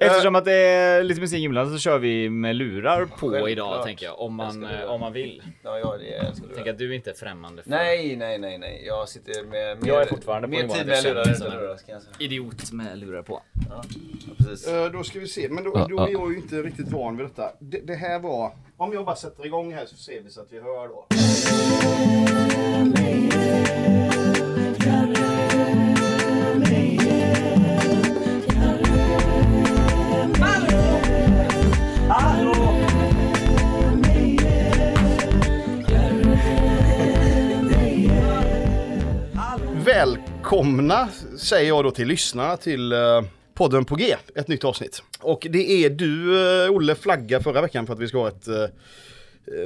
Eftersom att det är lite musik inblandat så kör vi med lurar på Självklart. idag tänker jag. Om man, lurar. eh, om man vill. Ja, ja, det jag älskar Tänk lurar. att du inte är främmande för Nej, nej, nej, nej. Jag sitter med mer, Jag är fortfarande på nivån tid med jag lurar utan lurar, ska jag säga. idiot med lurar på. Ja, precis. Eh, Då ska vi se, men då, då är jag ju inte riktigt van vid detta. Det, det här var, om jag bara sätter igång här så ser vi så att vi hör då. Välkomna säger jag då till lyssnarna till eh, podden på G, ett nytt avsnitt. Och det är du, eh, Olle, flagga förra veckan för att vi ska ha ett eh,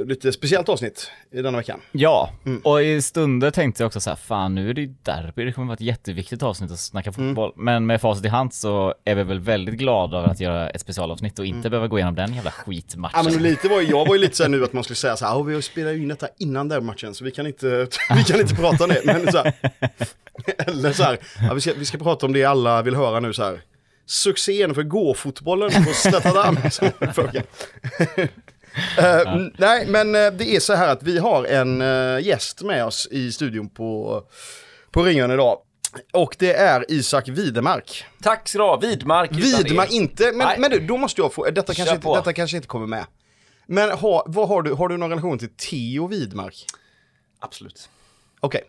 lite speciellt avsnitt i denna veckan. Ja, Mm. och i stunder tänkte jag också så här, fan nu är det ju derby, det kommer vara ett jätteviktigt avsnitt att snacka Mm. fotboll. Men med facit i hand så är vi väl väldigt glada över att göra ett specialavsnitt och inte behöva gå igenom den jävla skitmatchen. Mm. Ja men lite var, jag var ju lite så här nu att man skulle säga så här, "Ja, vi spelar ju in detta innan den matchen så vi kan inte, vi kan inte prata om det. Men så här, eller så här, ja, vi, ska, vi ska prata om det alla vill höra nu så här. Succén för gåfotbollen på Slätta Damm. Eh, Nej, men eh, det är så här att vi har en eh, gäst med oss i studion på, på Ringön idag. Och det är Isak Widemark. Tack ska du ha. Vidmark Widmark E. inte, men, men du, då måste jag få, detta kanske, inte, detta kanske inte kommer med. Men ha, vad har, du, har du någon relation till Theo Widmark? Absolut. Okej,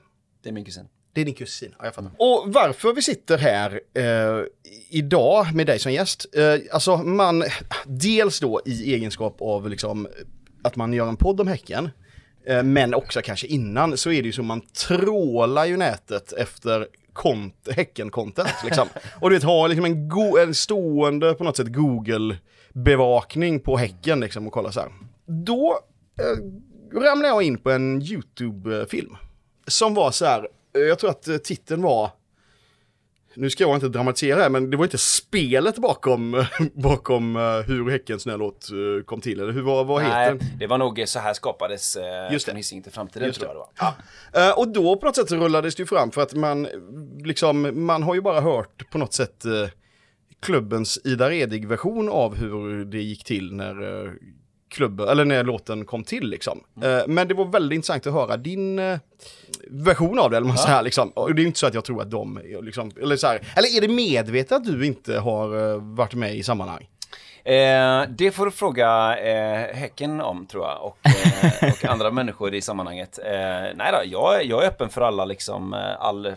Det är min kusin. Det är din kusin, ja, jag fattar. Och varför vi sitter här eh, idag med dig som gäst, eh, alltså man, dels då i egenskap av liksom att man gör en podd om Häcken, eh, men också kanske innan så är det ju så man trålar ju nätet efter kont- Häcken-content liksom. Och du vet, ha liksom en, en stående på något sätt Google-bevakning på Häcken liksom och kolla så här. Då eh, ramlade jag in på en YouTube-film. Som var så här, jag tror att eh, titeln var, nu ska jag inte dramatisera här, men det var inte spelet bakom, bakom eh, hur Häckens nya låt eh, kom till, eller hur, vad, vad heter den? det var nog så här skapades eh, Just det. Hisingen till framtiden Just tror jag det var. Eh, och då på något sätt rullades det ju fram för att man, liksom, man har ju bara hört på något sätt eh, klubbens Ida Redig-version av hur det gick till när eh, klubben, eller när låten kom till liksom. Eh, men det var väldigt intressant att höra din eh, version av det, eller man säger liksom. Och det är ju inte så att jag tror att de, är liksom, eller så här, eller är det medvetet att du inte har eh, varit med i sammanhang? Eh, det får du fråga eh, Häcken om tror jag och, eh, och andra människor i sammanhanget. Eh, nej då, jag, är- jag är öppen för alla liksom, all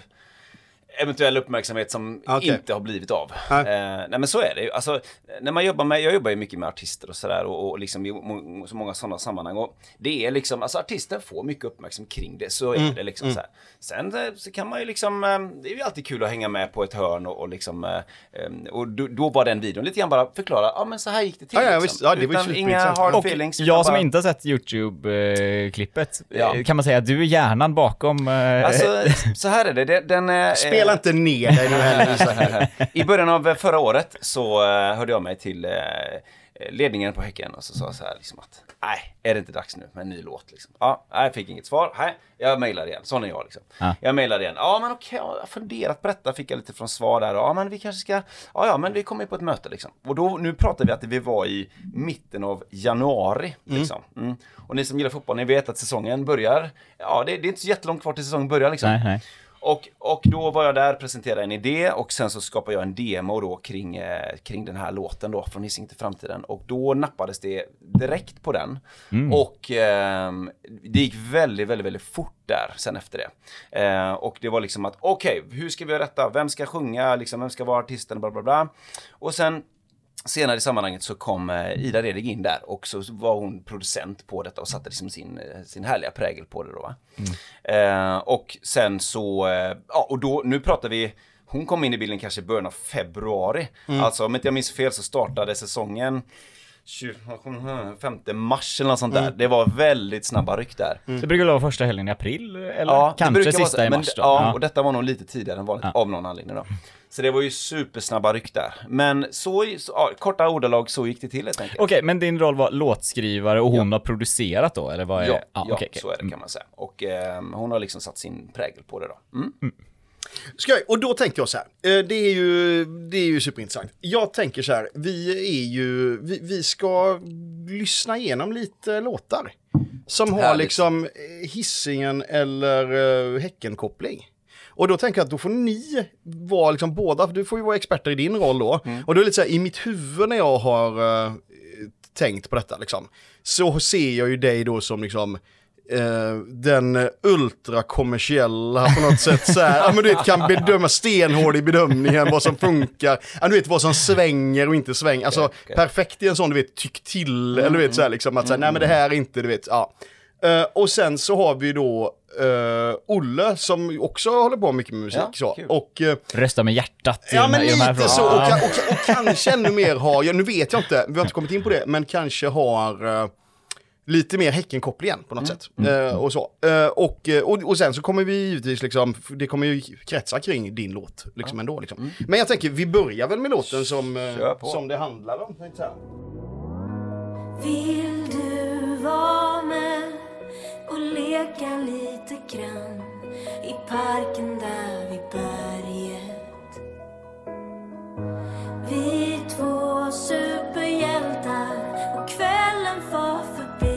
eventuell uppmärksamhet som Okej. inte har blivit av. Nej. Eh, nej men så är det ju. Alltså, när man jobbar med, jag jobbar ju mycket med artister och sådär och, och liksom i må, så många sådana sammanhang. Och det är liksom, alltså artister får mycket uppmärksamhet kring det, så är Mm, det liksom så här. Sen eh, så kan man ju liksom, eh, det är ju alltid kul att hänga med på ett hörn och, och liksom, eh, och då, då var den videon lite grann bara förklara, ja men så här gick det till. Ja, ja, liksom. visst. Ja, det var ju Utan inga superintressant. hard Och feelings. jag som bara- inte har sett YouTube-klippet, Ja. kan man säga att du är hjärnan bakom... eh, Alltså, så här är det. det den, eh, Spela inte ner dig nu heller. I början av förra året så eh, hörde jag mig till eh, ledningen på Häcken och så sa jag så här liksom att nej, är det inte dags nu med en ny låt liksom? Ja, jag fick inget svar. Nej, jag mejlade igen. Sån är jag liksom. Ja. Jag mejlade igen. Ja, men okej, jag har funderat på detta, fick jag lite från svar där. Ja, men vi kanske ska, ja, ja, men vi kommer ju på ett möte liksom. Och då, nu pratar vi att vi var i mitten av januari liksom. Mm. Och ni som gillar fotboll, ni vet att säsongen börjar, ja, det, det är inte så jättelångt kvar till säsongen börjar liksom. Nej, nej. Och, och då var jag där, presenterade en idé och sen så skapade jag en demo då kring, eh, kring den här låten då, från Hisingen till framtiden. Och då nappades det direkt på den. Och ehm, det gick väldigt, väldigt, väldigt fort där sen efter det. Eh, och det var liksom att, okej, hur ska vi göra detta? Vem ska sjunga? Liksom, vem ska vara artisten? Bla, bla, bla. Och sen Senare i sammanhanget så kom eh, Ida Redig in där och så var hon producent på detta och satte liksom sin, eh, sin härliga prägel på det då. Va? Eh, och sen så, eh, ja och då, nu pratar vi, hon kom in i bilden kanske i början av februari. Alltså om inte jag minns fel så startade säsongen 25 mars eller något sånt där. Det var väldigt snabba ryck där. Det brukar vara första helgen i april, eller Ja, kanske vara sista så, i mars då. Ja, och detta var nog lite tidigare än vanligt Ja. av någon anledning då. Så det var ju supersnabba ryck där. Men så, så ja, korta ordalag, så gick det till helt enkelt. Okej, men din roll var låtskrivare och hon har producerat då, eller vad är Ja, ja okej, okej. så är det kan man säga. Och eh, hon har liksom satt sin prägel på det då. Mm. Ska jag, och då tänker jag så här, eh, det är ju, det är ju superintressant. Jag tänker så här, vi är ju, vi, vi ska lyssna igenom lite låtar. Som har Härligt. liksom eh, hissingen eller uh, Häckenkoppling. Och då tänker jag att då får ni vara liksom båda, du får ju vara experter i din roll då. Och då är det lite så här, i mitt huvud när jag har eh, tänkt på detta liksom, så ser jag ju dig då som liksom eh, den ultrakommersiella på något sätt så här, ja men du vet kan bedöma stenhård i bedömningen vad som funkar, ja du vet vad som svänger och inte svänger, alltså Okej, okej. perfekt i en sån du vet tyck till, eller du vet så här liksom att så här, nej men det här är inte, du vet, ja. Eh, och sen så har vi då eh, Olle som också håller på mycket med musik Ja, så, kul. och eh, Rösta med hjärtat i Ja men i de här lite så, och, Ja. och, och, kanske ännu mer har, ja, nu vet jag inte, vi har inte kommit in på det, men kanske har eh, lite mer Häckenkopplingen på något sätt. Eh, och så. Eh, och, och, och sen så kommer vi givetvis liksom, det kommer ju kretsa kring din låt liksom ändå liksom. Men jag tänker, vi börjar väl med låten som, som det handlar om. Vill du vara med och leka lite grann i parken där vid berget? Vi två superhjältar och kvällen far förbi.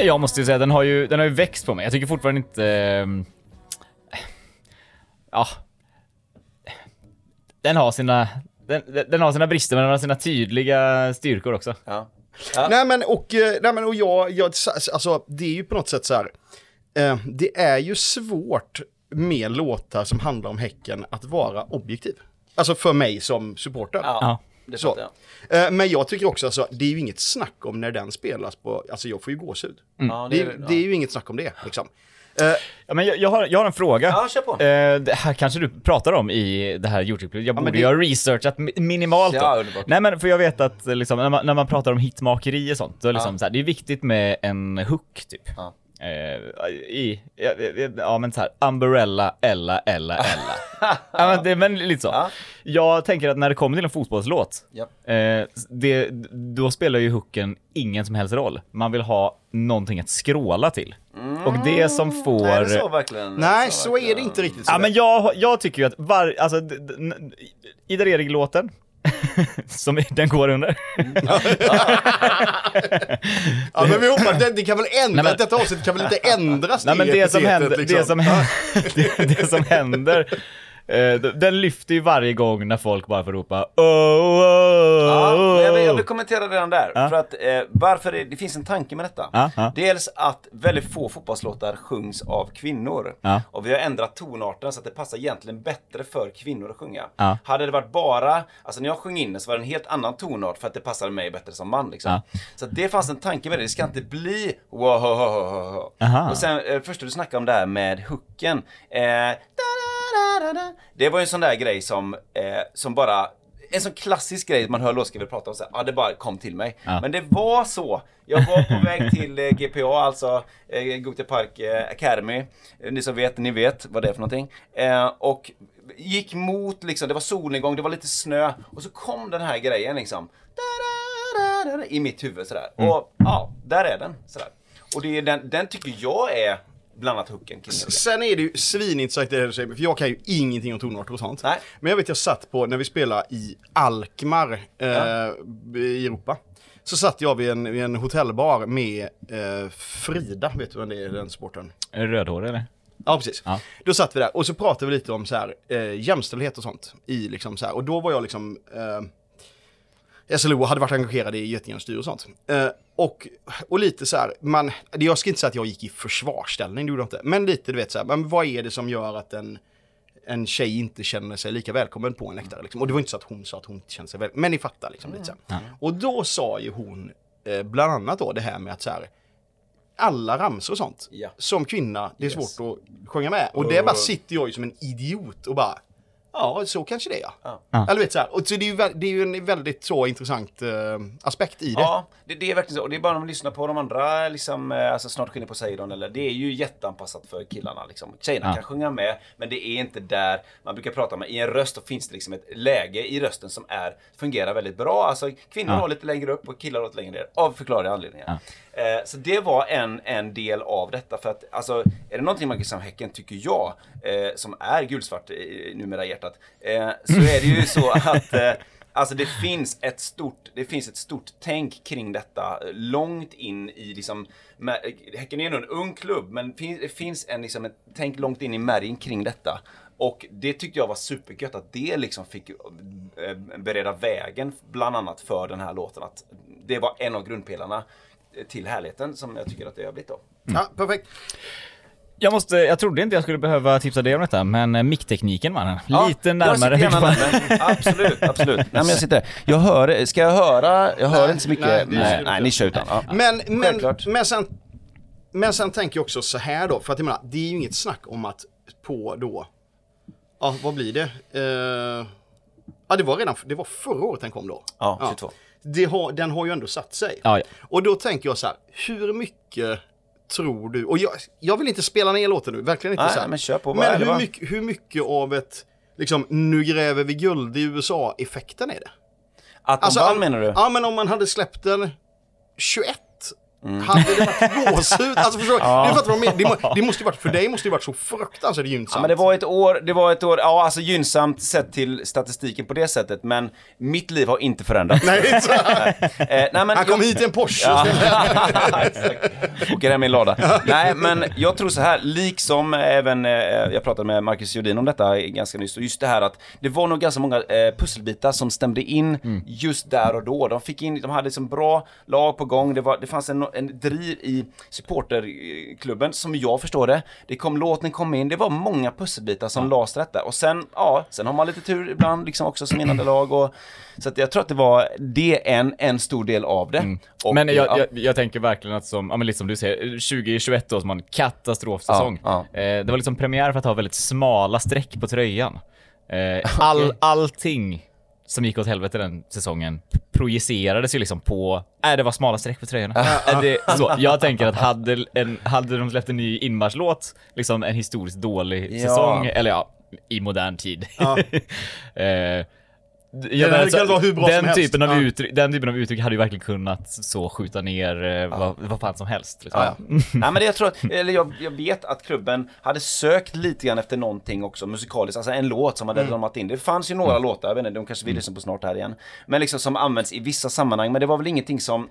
Jag måste ju säga, den har ju, den har ju växt på mig. Jag tycker fortfarande inte... ehm, Ja. Den har sina... Den, den har sina brister men den har sina tydliga styrkor också. Ja. Ja. Nej men och, eh, nej, men, och jag, jag, alltså det är ju på något sätt så här, eh, det är ju svårt med låtar som handlar om Häcken att vara objektiv. Alltså för mig som supporter. Ja. Det Så. jag. Eh, Men jag tycker också alltså, det är ju inget snack om när den spelas på, alltså jag får ju gåshud. Ja, Det, är- är- det är ju inget snack om det liksom. Eh, Ja, men jag, jag, har, jag har en fråga. Ja, kör på. Eh, det här kanske du pratar om i det här YouTube-klippet. Jag borde men ju det- ha researchat mi- minimalt. Ja, underbart. Nej men för jag vet att liksom, när, man, när man pratar om hitmakeri och sånt, då är det liksom Ja. så här, det är viktigt med en hook typ. Ja. Eh, i, ja, ja, men så här, umbrella, Ella, Ella, Ella. ja men det är men lite så. Ja. Jag tänker att när det kommer till en fotbollslåt, Ja. eh, det, då spelar ju hooken ingen som helst roll. Man vill ha någonting att skråla till. Och det som får... Mm. Är det så verkligen? nej, så är verkligen? det inte riktigt. Så Ja men jag, jag tycker ju att var, alltså, d- d- n- Ida Erik-låten, som den går under. ja, men vi hoppas, det, det kan väl ändra, Nej, men- detta avsnitt kan väl inte ändras Nej men det som händer, liksom. det som det, det som händer, den lyfter ju varje gång när folk bara får ropa oh, oh, Ja, men jag, vill, jag oh. vill kommentera redan där. Ja. För att eh, varför det, det finns en tanke med detta. Ja, ja. Dels att väldigt få fotbollslåtar sjungs av kvinnor. Ja. Och vi har ändrat tonarten så att det passar egentligen bättre för kvinnor att sjunga. Ja. Hade det varit bara, alltså när jag sjöng in det så var det en helt annan tonart för att det passade mig bättre som man liksom. Ja. Så att det fanns en tanke med det, det ska inte bli wow. Och sen eh, först du snackade om det här med hooken. Eh. Det var ju en sån där grej som, eh, som bara en sån klassisk grej man hör låtskrivare prata om så här, ja det bara kom till mig. Ja. Men det var så. Jag var på väg till eh, GPA, alltså eh, Gothia Park eh, Academy. Eh, Ni som vet, ni vet vad det är för någonting. Eh, och gick mot liksom, det var solnedgång, det var lite snö. Och så kom den här grejen liksom. I mitt huvud sådär. Och ja, där är den. Sådär. Och det är den, den tycker jag är bland annat hooken. Sen är det ju svinintressant det du säger, för jag kan ju ingenting om tonarter och sånt. Nej. Men jag vet jag satt på, när vi spelade i Alkmaar eh, i Europa. Så satt jag vid en, vid en hotellbar med eh, Frida, vet du vem det är, den sporten? Är det rödhårig eller? Ja, precis. Ja. Då satt vi där och så pratade vi lite om så här, eh, jämställdhet och sånt. I liksom så här, och då var jag liksom, eh, SLO hade varit engagerade i Göttingens och sånt. Eh, och, och lite så här, man, jag ska inte säga att jag gick i försvarsställning, det gjorde jag inte. Men lite, du vet så här, men vad är det som gör att en, en tjej inte känner sig lika välkommen på en läktare? Liksom? Och det var inte så att hon sa att hon inte kände sig välkommen, men ni fattar liksom lite så här. Och då sa ju hon, eh, bland annat då det här med att så här, alla ramsor och sånt, Ja. som kvinna, det är Yes. svårt att sjunga med. Och det bara sitter jag ju som en idiot och bara, ja, så kanske det är ja. Ja. Ja. Eller vet så här, och så det är ju, det är ju en väldigt så intressant eh, aspekt i det. Ja, det, det är verkligen så. Och det är bara när man lyssnar på de andra, liksom, eh, alltså snart skiner på Seidon, eller det är ju jätteanpassat för killarna. Liksom. Tjejerna Ja. kan sjunga med, men det är inte där man brukar prata om. I en röst då finns det liksom ett läge i rösten som är, fungerar väldigt bra. Alltså kvinnor Ja. har lite längre upp och killar har lite längre ner, av förklarliga anledningar. Eh, så det var en, en del av detta. För att, alltså, är det någonting Marcus Sam Häcken, tycker jag, eh, som är gulsvart i, numera hjärtat, eh, så är det ju så att eh, Alltså det finns ett stort, det finns ett stort tänk kring detta eh, långt in i liksom, med, Häcken är ändå en ung klubb, men det finns en liksom ett tänk långt in i märgen kring detta. Och det tyckte jag var supergött att det liksom fick eh, bereda vägen bland annat för den här låten. Att det var en av grundpelarna eh, till härligheten som jag tycker att det har blivit då. Ja, perfekt. Jag måste, jag trodde inte jag skulle behöva tipsa dig om detta, men eh, micktekniken mannen. Ja, Lite jag närmare. sitter gärna närmare. Absolut, absolut. Nej, men jag sitter Jag hör, ska jag höra? Jag hör Nej, inte så mycket. nej, Nej, nej, ni kör utan. Ja. Men, men, men, sen, men sen tänker jag också så här då, för att jag menar, det är ju inget snack om att på då, ja vad blir det? Eh, ja det var redan, det var förra året den kom då. Ja, 22. Det har, den har ju ändå satt sig. Ja, ja. Och då tänker jag så här, hur mycket tror du, och jag, jag vill inte spela ner låten nu, verkligen inte Nej, så här. men kör på, Men hur mycket, hur mycket av ett, liksom, nu gräver vi guld i USA-effekten är det? Att de vann menar du? Ja, men om man hade släppt den 21 Mm. Hade det varit gåshud? Alltså förstår du? Det, fattar vad jag menar. det, må, det måste ju varit, för dig måste det varit så fruktansvärt gynnsamt. Ja, men det var ett år, det var ett år, ja alltså gynnsamt sett till statistiken på det sättet, men mitt liv har inte förändrats. Nej, här. Eh, nej, men Han kom jag- hit i en Porsche. Ja. Åker hem i en lada. Nej, men jag tror så här, liksom även, eh, jag pratade med Marcus Jodin om detta ganska nyss, och just det här att det var nog ganska många eh, pusselbitar som stämde in just där och då. De fick in, de hade liksom bra lag på gång, det, var, det fanns en, en driv i supporterklubben som jag förstår det. Det kom, låten kom in, det var många pusselbitar som lades till detta. Och sen, ja, sen har man lite tur ibland liksom också som vinnande lag och så att jag tror att det var det en, en stor del av det. Och, men jag, ja. jag, jag tänker verkligen att som, ja men lite som du säger, 2021 då som var en katastrofsäsong. Ja, Eh, det var liksom premiär för att ha väldigt smala streck på tröjan. Eh, all, allting som gick åt helvete den säsongen projicerades ju liksom på, äh, det var smala streck på tröjorna. Äh, det, så, jag tänker att hade, en, hade de släppt en ny inmarschlåt, liksom en historiskt dålig Ja. säsong, eller ja, i modern tid. Ja. eh, Det men hade kunnat vara hur bra den som helst. typen av Ja. uttryck, den typen av uttryck hade ju verkligen kunnat så skjuta ner eh, vad, vad fan som helst. Liksom. Ja, Nej men det jag tror, eller jag, jag vet att klubben hade sökt lite grann efter någonting också musikaliskt, alltså en låt som hade ramat in. Det fanns ju några låtar, jag vet inte, de kanske vill lyssna på snart här igen. Men liksom som används i vissa sammanhang, men det var väl ingenting som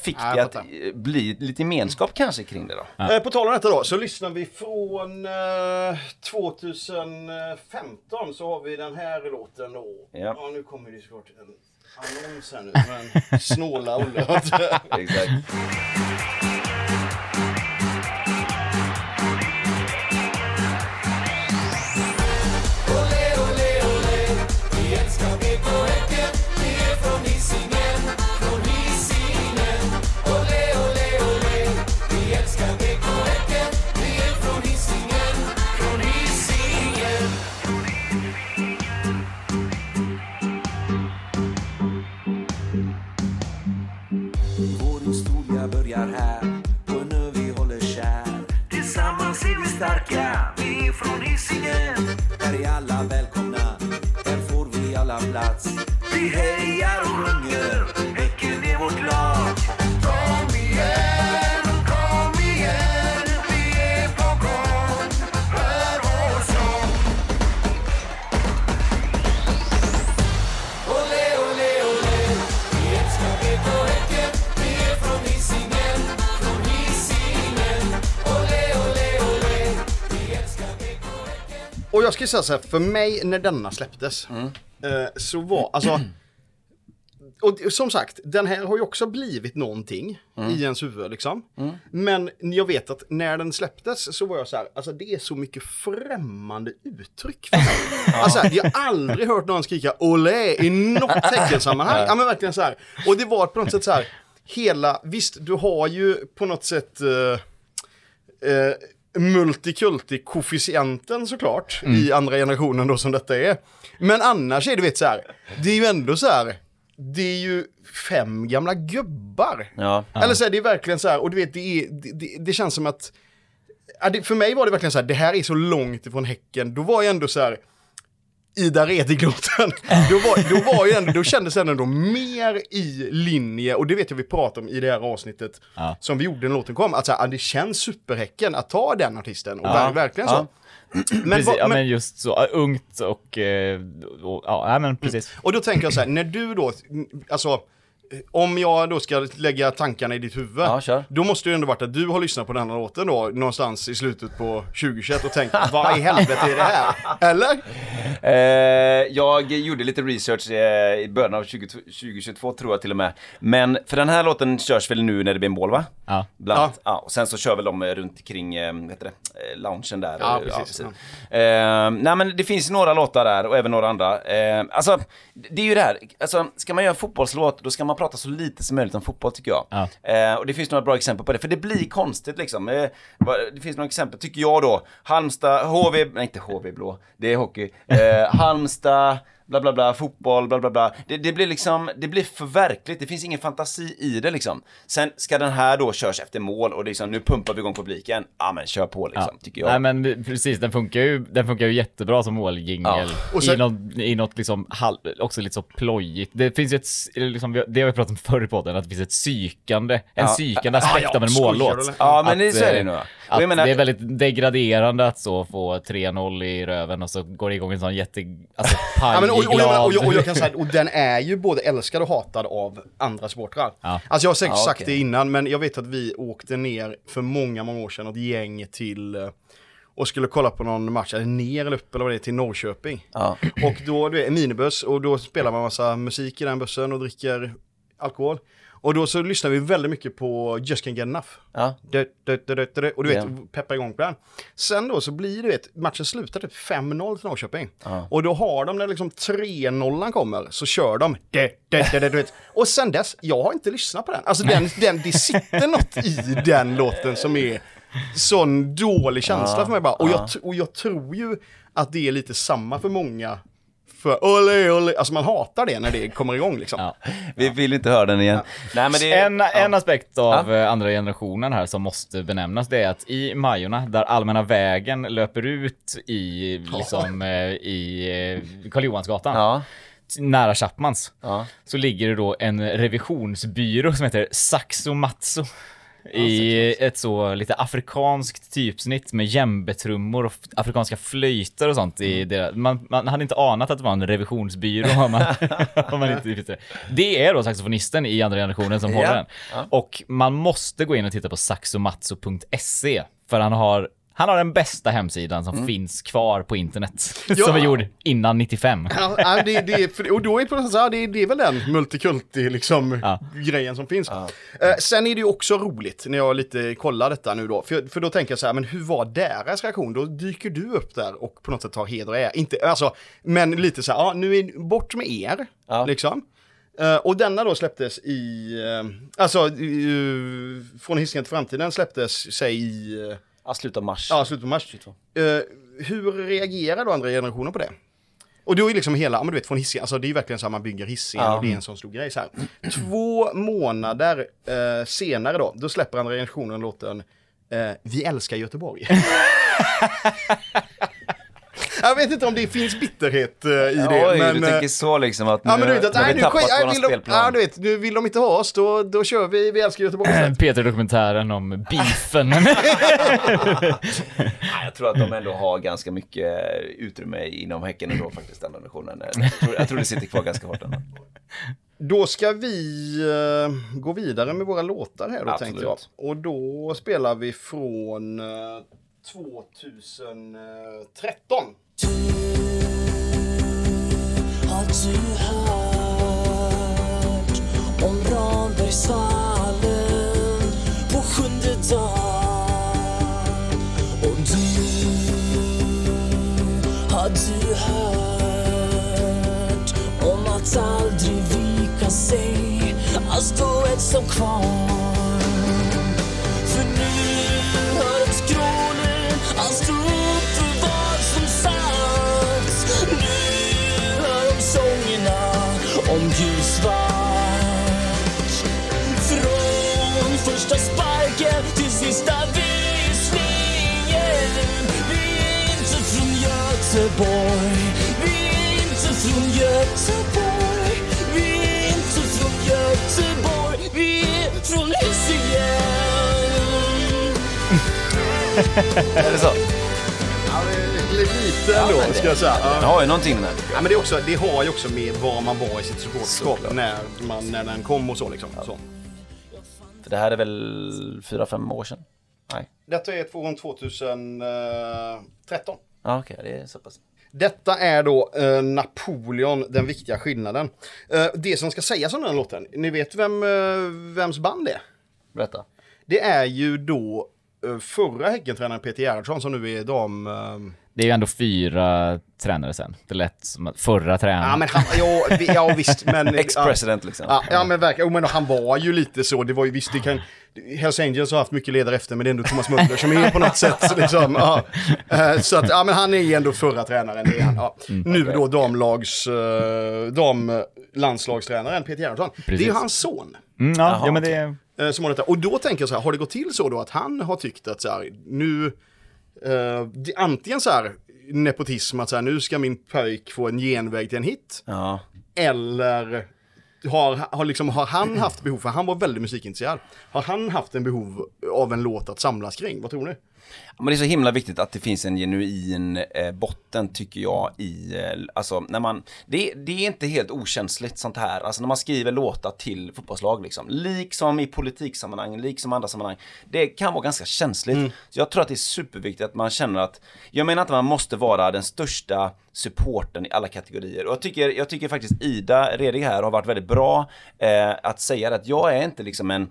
fick Nej, det att fattar. bli lite gemenskap kanske kring det då. Eh, På tal om detta då, så lyssnar vi från eh, 2015 så har vi den här låten då. Ja. nu kommer det såklart en annons här nu, men snåla Olle. Exakt. Historia börjar här på en ö vi håller kär. Tillsammans är vi starka, vi är från Hisingen. Här är alla välkomna, här får vi alla plats. Vi hejar och sjunger, Och jag ska säga så här, för mig när denna släpptes, Mm. eh, så var, alltså, och som sagt, den här har ju också blivit någonting i ens huvud liksom. Men jag vet att när den släpptes så var jag så här, alltså det är så mycket främmande uttryck för mig. Alltså jag har aldrig hört någon skrika olé i något teckensammanhang. Ja men verkligen så här. Och det var på något sätt så här, hela, visst du har ju på något sätt eh, eh, multikulti-koefficienten såklart i andra generationen då som detta är. Men annars är det vet så här, det är ju ändå så här, det är ju fem gamla gubbar. Ja. Eller så här, det är verkligen så här, och du vet det, är, det, det, det känns som att, för mig var det verkligen så här, det här är så långt ifrån Häcken, då var jag ändå så här, Ida Redigloten, då, var, då, var ändå, då kändes det ändå mer i linje, och det vet jag vi pratade om i det här avsnittet Ja. som vi gjorde när låten kom, att så här, det känns superhäcken att ta den artisten, och Ja. ver- verkligen så. Ja. Men, precis, vad- ja, men- men just så ungt och, eh, och ja, ja, men precis. Och då tänker jag så här, när du då, alltså, om jag då ska lägga tankarna i ditt huvud, Ja, då måste det ändå varit att du har lyssnat på den här låten då, någonstans i slutet på 2021 och tänkt, vad i helvete är det här? Eller? Eh, jag gjorde lite research eh, i början av 20, 2022 tror jag till och med. Men för den här låten körs väl nu när det blir mål va? Ja. Bland annat. Ja. och sen så kör väl de eh, runt kring, eh, vad heter det, eh, loungen där. Ja, Eh, precis. Eh, nej men det finns några låtar där och även några andra. Eh, alltså, det är ju det här, alltså ska man göra en fotbollslåt då ska man prata så lite som möjligt om fotboll tycker jag. Ja. Eh, och det finns några bra exempel på det, för det blir konstigt liksom. Eh, det finns några exempel, tycker jag då. Halmstad, HV, nej inte HV blå, det är hockey. Eh, Halmstad, bla bla bla, fotboll, bla bla bla. Det, det blir liksom, det blir för verkligt, det finns ingen fantasi i det liksom. Sen ska den här då körs efter mål och det är liksom, nu pumpar vi igång publiken. Ja men kör på liksom, tycker jag. Nej men precis, den funkar ju, den funkar ju jättebra som måljingel. Ja. Och sen- I, något, I något liksom, halv, också lite så plojigt. Det finns ju ett, liksom, det har vi pratat om förr i podden, att det finns ett psykande, en Ja. psykande aspekt ja, av en mållåt. Ja, men det- Att, så är det eh, nog, ja. Att menar- det är väldigt degraderande att så få 3-0 i röven och så går det igång en sån jätte, alltså Ja, men, och, jag, och, jag, och jag kan säga, och den är ju både älskad och hatad av andra supportrar. Ja. Alltså jag har säkert Ja, sagt okej. det innan, men jag vet att vi åkte ner för många, många år sedan, ett gäng till eh, och skulle kolla på någon match, eller ner eller upp eller vad det är, till Norrköping. Ja. Och då, det är en minibuss och då spelar man massa musik i den bussen och dricker alkohol. Och då så lyssnar vi väldigt mycket på Just Can't Get Enough. Ja. Du, du, du. Och du vet, peppar igång på den. Sen då så blir det, vet, matchen slutar typ 5-0 till Norrköping. Ja. Och då har de, när liksom 3-0 kommer, så kör de. Du, du, du, du, vet. Och sen dess, jag har inte lyssnat på den. Alltså den, den, det sitter något i den låten som är sån dålig känsla Ja. för mig bara. Och, Ja. jag, och jag tror ju att det är lite samma för många. För ole, ole, alltså man hatar det när det kommer igång liksom. Ja. Vi vill inte höra den igen. Nej men det är... En, en aspekt av Ja. eh, andra generationen här som måste benämnas det är att i Majorna, där allmänna vägen löper ut i, liksom, eh, i eh, Karl Johansgatan, Ja. nära Chapmans, Ja. så ligger det då en revisionsbyrå som heter Saxo Matso. I ett så lite afrikanskt typsnitt med djembetrummor och afrikanska flöjter och sånt. I det. Man, man hade inte anat att det var en revisionsbyrå om man, om man inte visste det. Det är då saxofonisten i andra generationen som Ja. håller den. Ja. Och man måste gå in och titta på saxomatso.se för han har han har den bästa hemsidan som finns kvar på internet. Ja. Som är gjord innan 95. Ja, ja, det, det, för, och då är det, på något sätt så det, det är väl den multikulti liksom Ja. grejen som finns. Eh, sen är det ju också roligt när jag lite kollar detta nu då, för, för då tänker jag så här, men hur var deras reaktion? Då dyker du upp där och på något sätt tar heder och ära. Inte, alltså, men lite så här, ja nu är bort med er, Ja. liksom. Eh, och denna då släpptes i, uh, alltså uh, Från Hisingen till framtiden släpptes, säg i, uh, Ja, slutet av mars. ja, slutet på mars. 22. Eh, hur reagerar då andra generationer på det? Och då är liksom hela, ja men du vet från Hisingen, alltså det är ju verkligen så här man bygger Hisingen Ja. och det är en sån stor grej så här. Två månader eh, senare då, då släpper andra generationen låten eh, Vi älskar Göteborg. jag vet inte om det finns bitterhet eh, i det, Oj, men... du eh, tänker så liksom att nu, Ja men du vet att, nu har nej vi nu tappat nej, vill de, ja, du vet, nu vill de inte ha oss, då, då kör vi Vi älskar Göteborg. Peter-dokumentären om beefen. Nej, jag tror att de ändå har ganska mycket utrymme inom Häcken ändå faktiskt, den nationen. Jag tror, jag tror det sitter kvar ganska hårt ändå. Då ska vi eh, gå vidare med våra låtar här då Absolut. tänkte jag. Och då spelar vi från eh, 2013 att du hört om Rambergsvallen på sjunde dagen. Och du, har du hört om att aldrig vika sig? Att stå ensam kvar. Sista visningen Vi är inte från Göteborg Vi är inte från Göteborg Vi är inte från Göteborg Vi är från Hisingen Är det så? Ja, lite ändå, ska jag säga. Den Ja. har ju någonting den här. Ja, men det, är också, det har ju också med var man var i sitt supporterskap när, man, när den kom och så liksom. Så. För det här är väl fyra fem år sedan? Nej. Detta är från 2013. Ja, okej, det är så pass. Detta är då eh, Napoleon, den viktiga skillnaden. Eh, det som ska sägas om den låten, ni vet vem, eh, vems band det är? Berätta. Det är ju då eh, förra Häckentränaren Peter Gerhardsson som nu är dam... Det är ju ändå fyra tränare sen. Det lät som att förra tränaren. ja, men han, ja, vi- ja visst, men... Ex-president liksom. Ja, ja men verkligen. Oh, men han var ju lite så. Det var ju visst, det kan... Hells Angels har haft mycket ledare efter, men det är ändå Thomas Möller som är på något sätt. Liksom, ja. Eh, Så att, ja men han är ju ändå förra tränaren. Det är han, ja. Nu då damlags... eh, Damlandslagstränaren Peter Gerhardsson. Det är ju hans son. Mm, ja, Jaha, ja, men det... eh, Som har detta. Och då tänker jag så här, har det gått till så då att han har tyckt att så här, nu... det, antingen så här, nepotism, att så här, nu ska min pojk få en genväg till en hit. Ja. Eller har, har, liksom, har han haft behov, för han var väldigt musikintresserad, har han haft en behov av en låt att samlas kring? Vad tror ni? Men det är så himla viktigt att det finns en genuin eh, botten tycker jag i, eh, alltså när man, det, det är inte helt okänsligt sånt här, alltså när man skriver låtar till fotbollslag liksom, liksom i politiksammanhang, liksom andra sammanhang, det kan vara ganska känsligt. Så jag tror att det är superviktigt att man känner att, jag menar inte att man måste vara den största supporten i alla kategorier. Och jag tycker, jag tycker faktiskt Ida Redig här har varit väldigt bra eh, att säga det, att jag är inte liksom en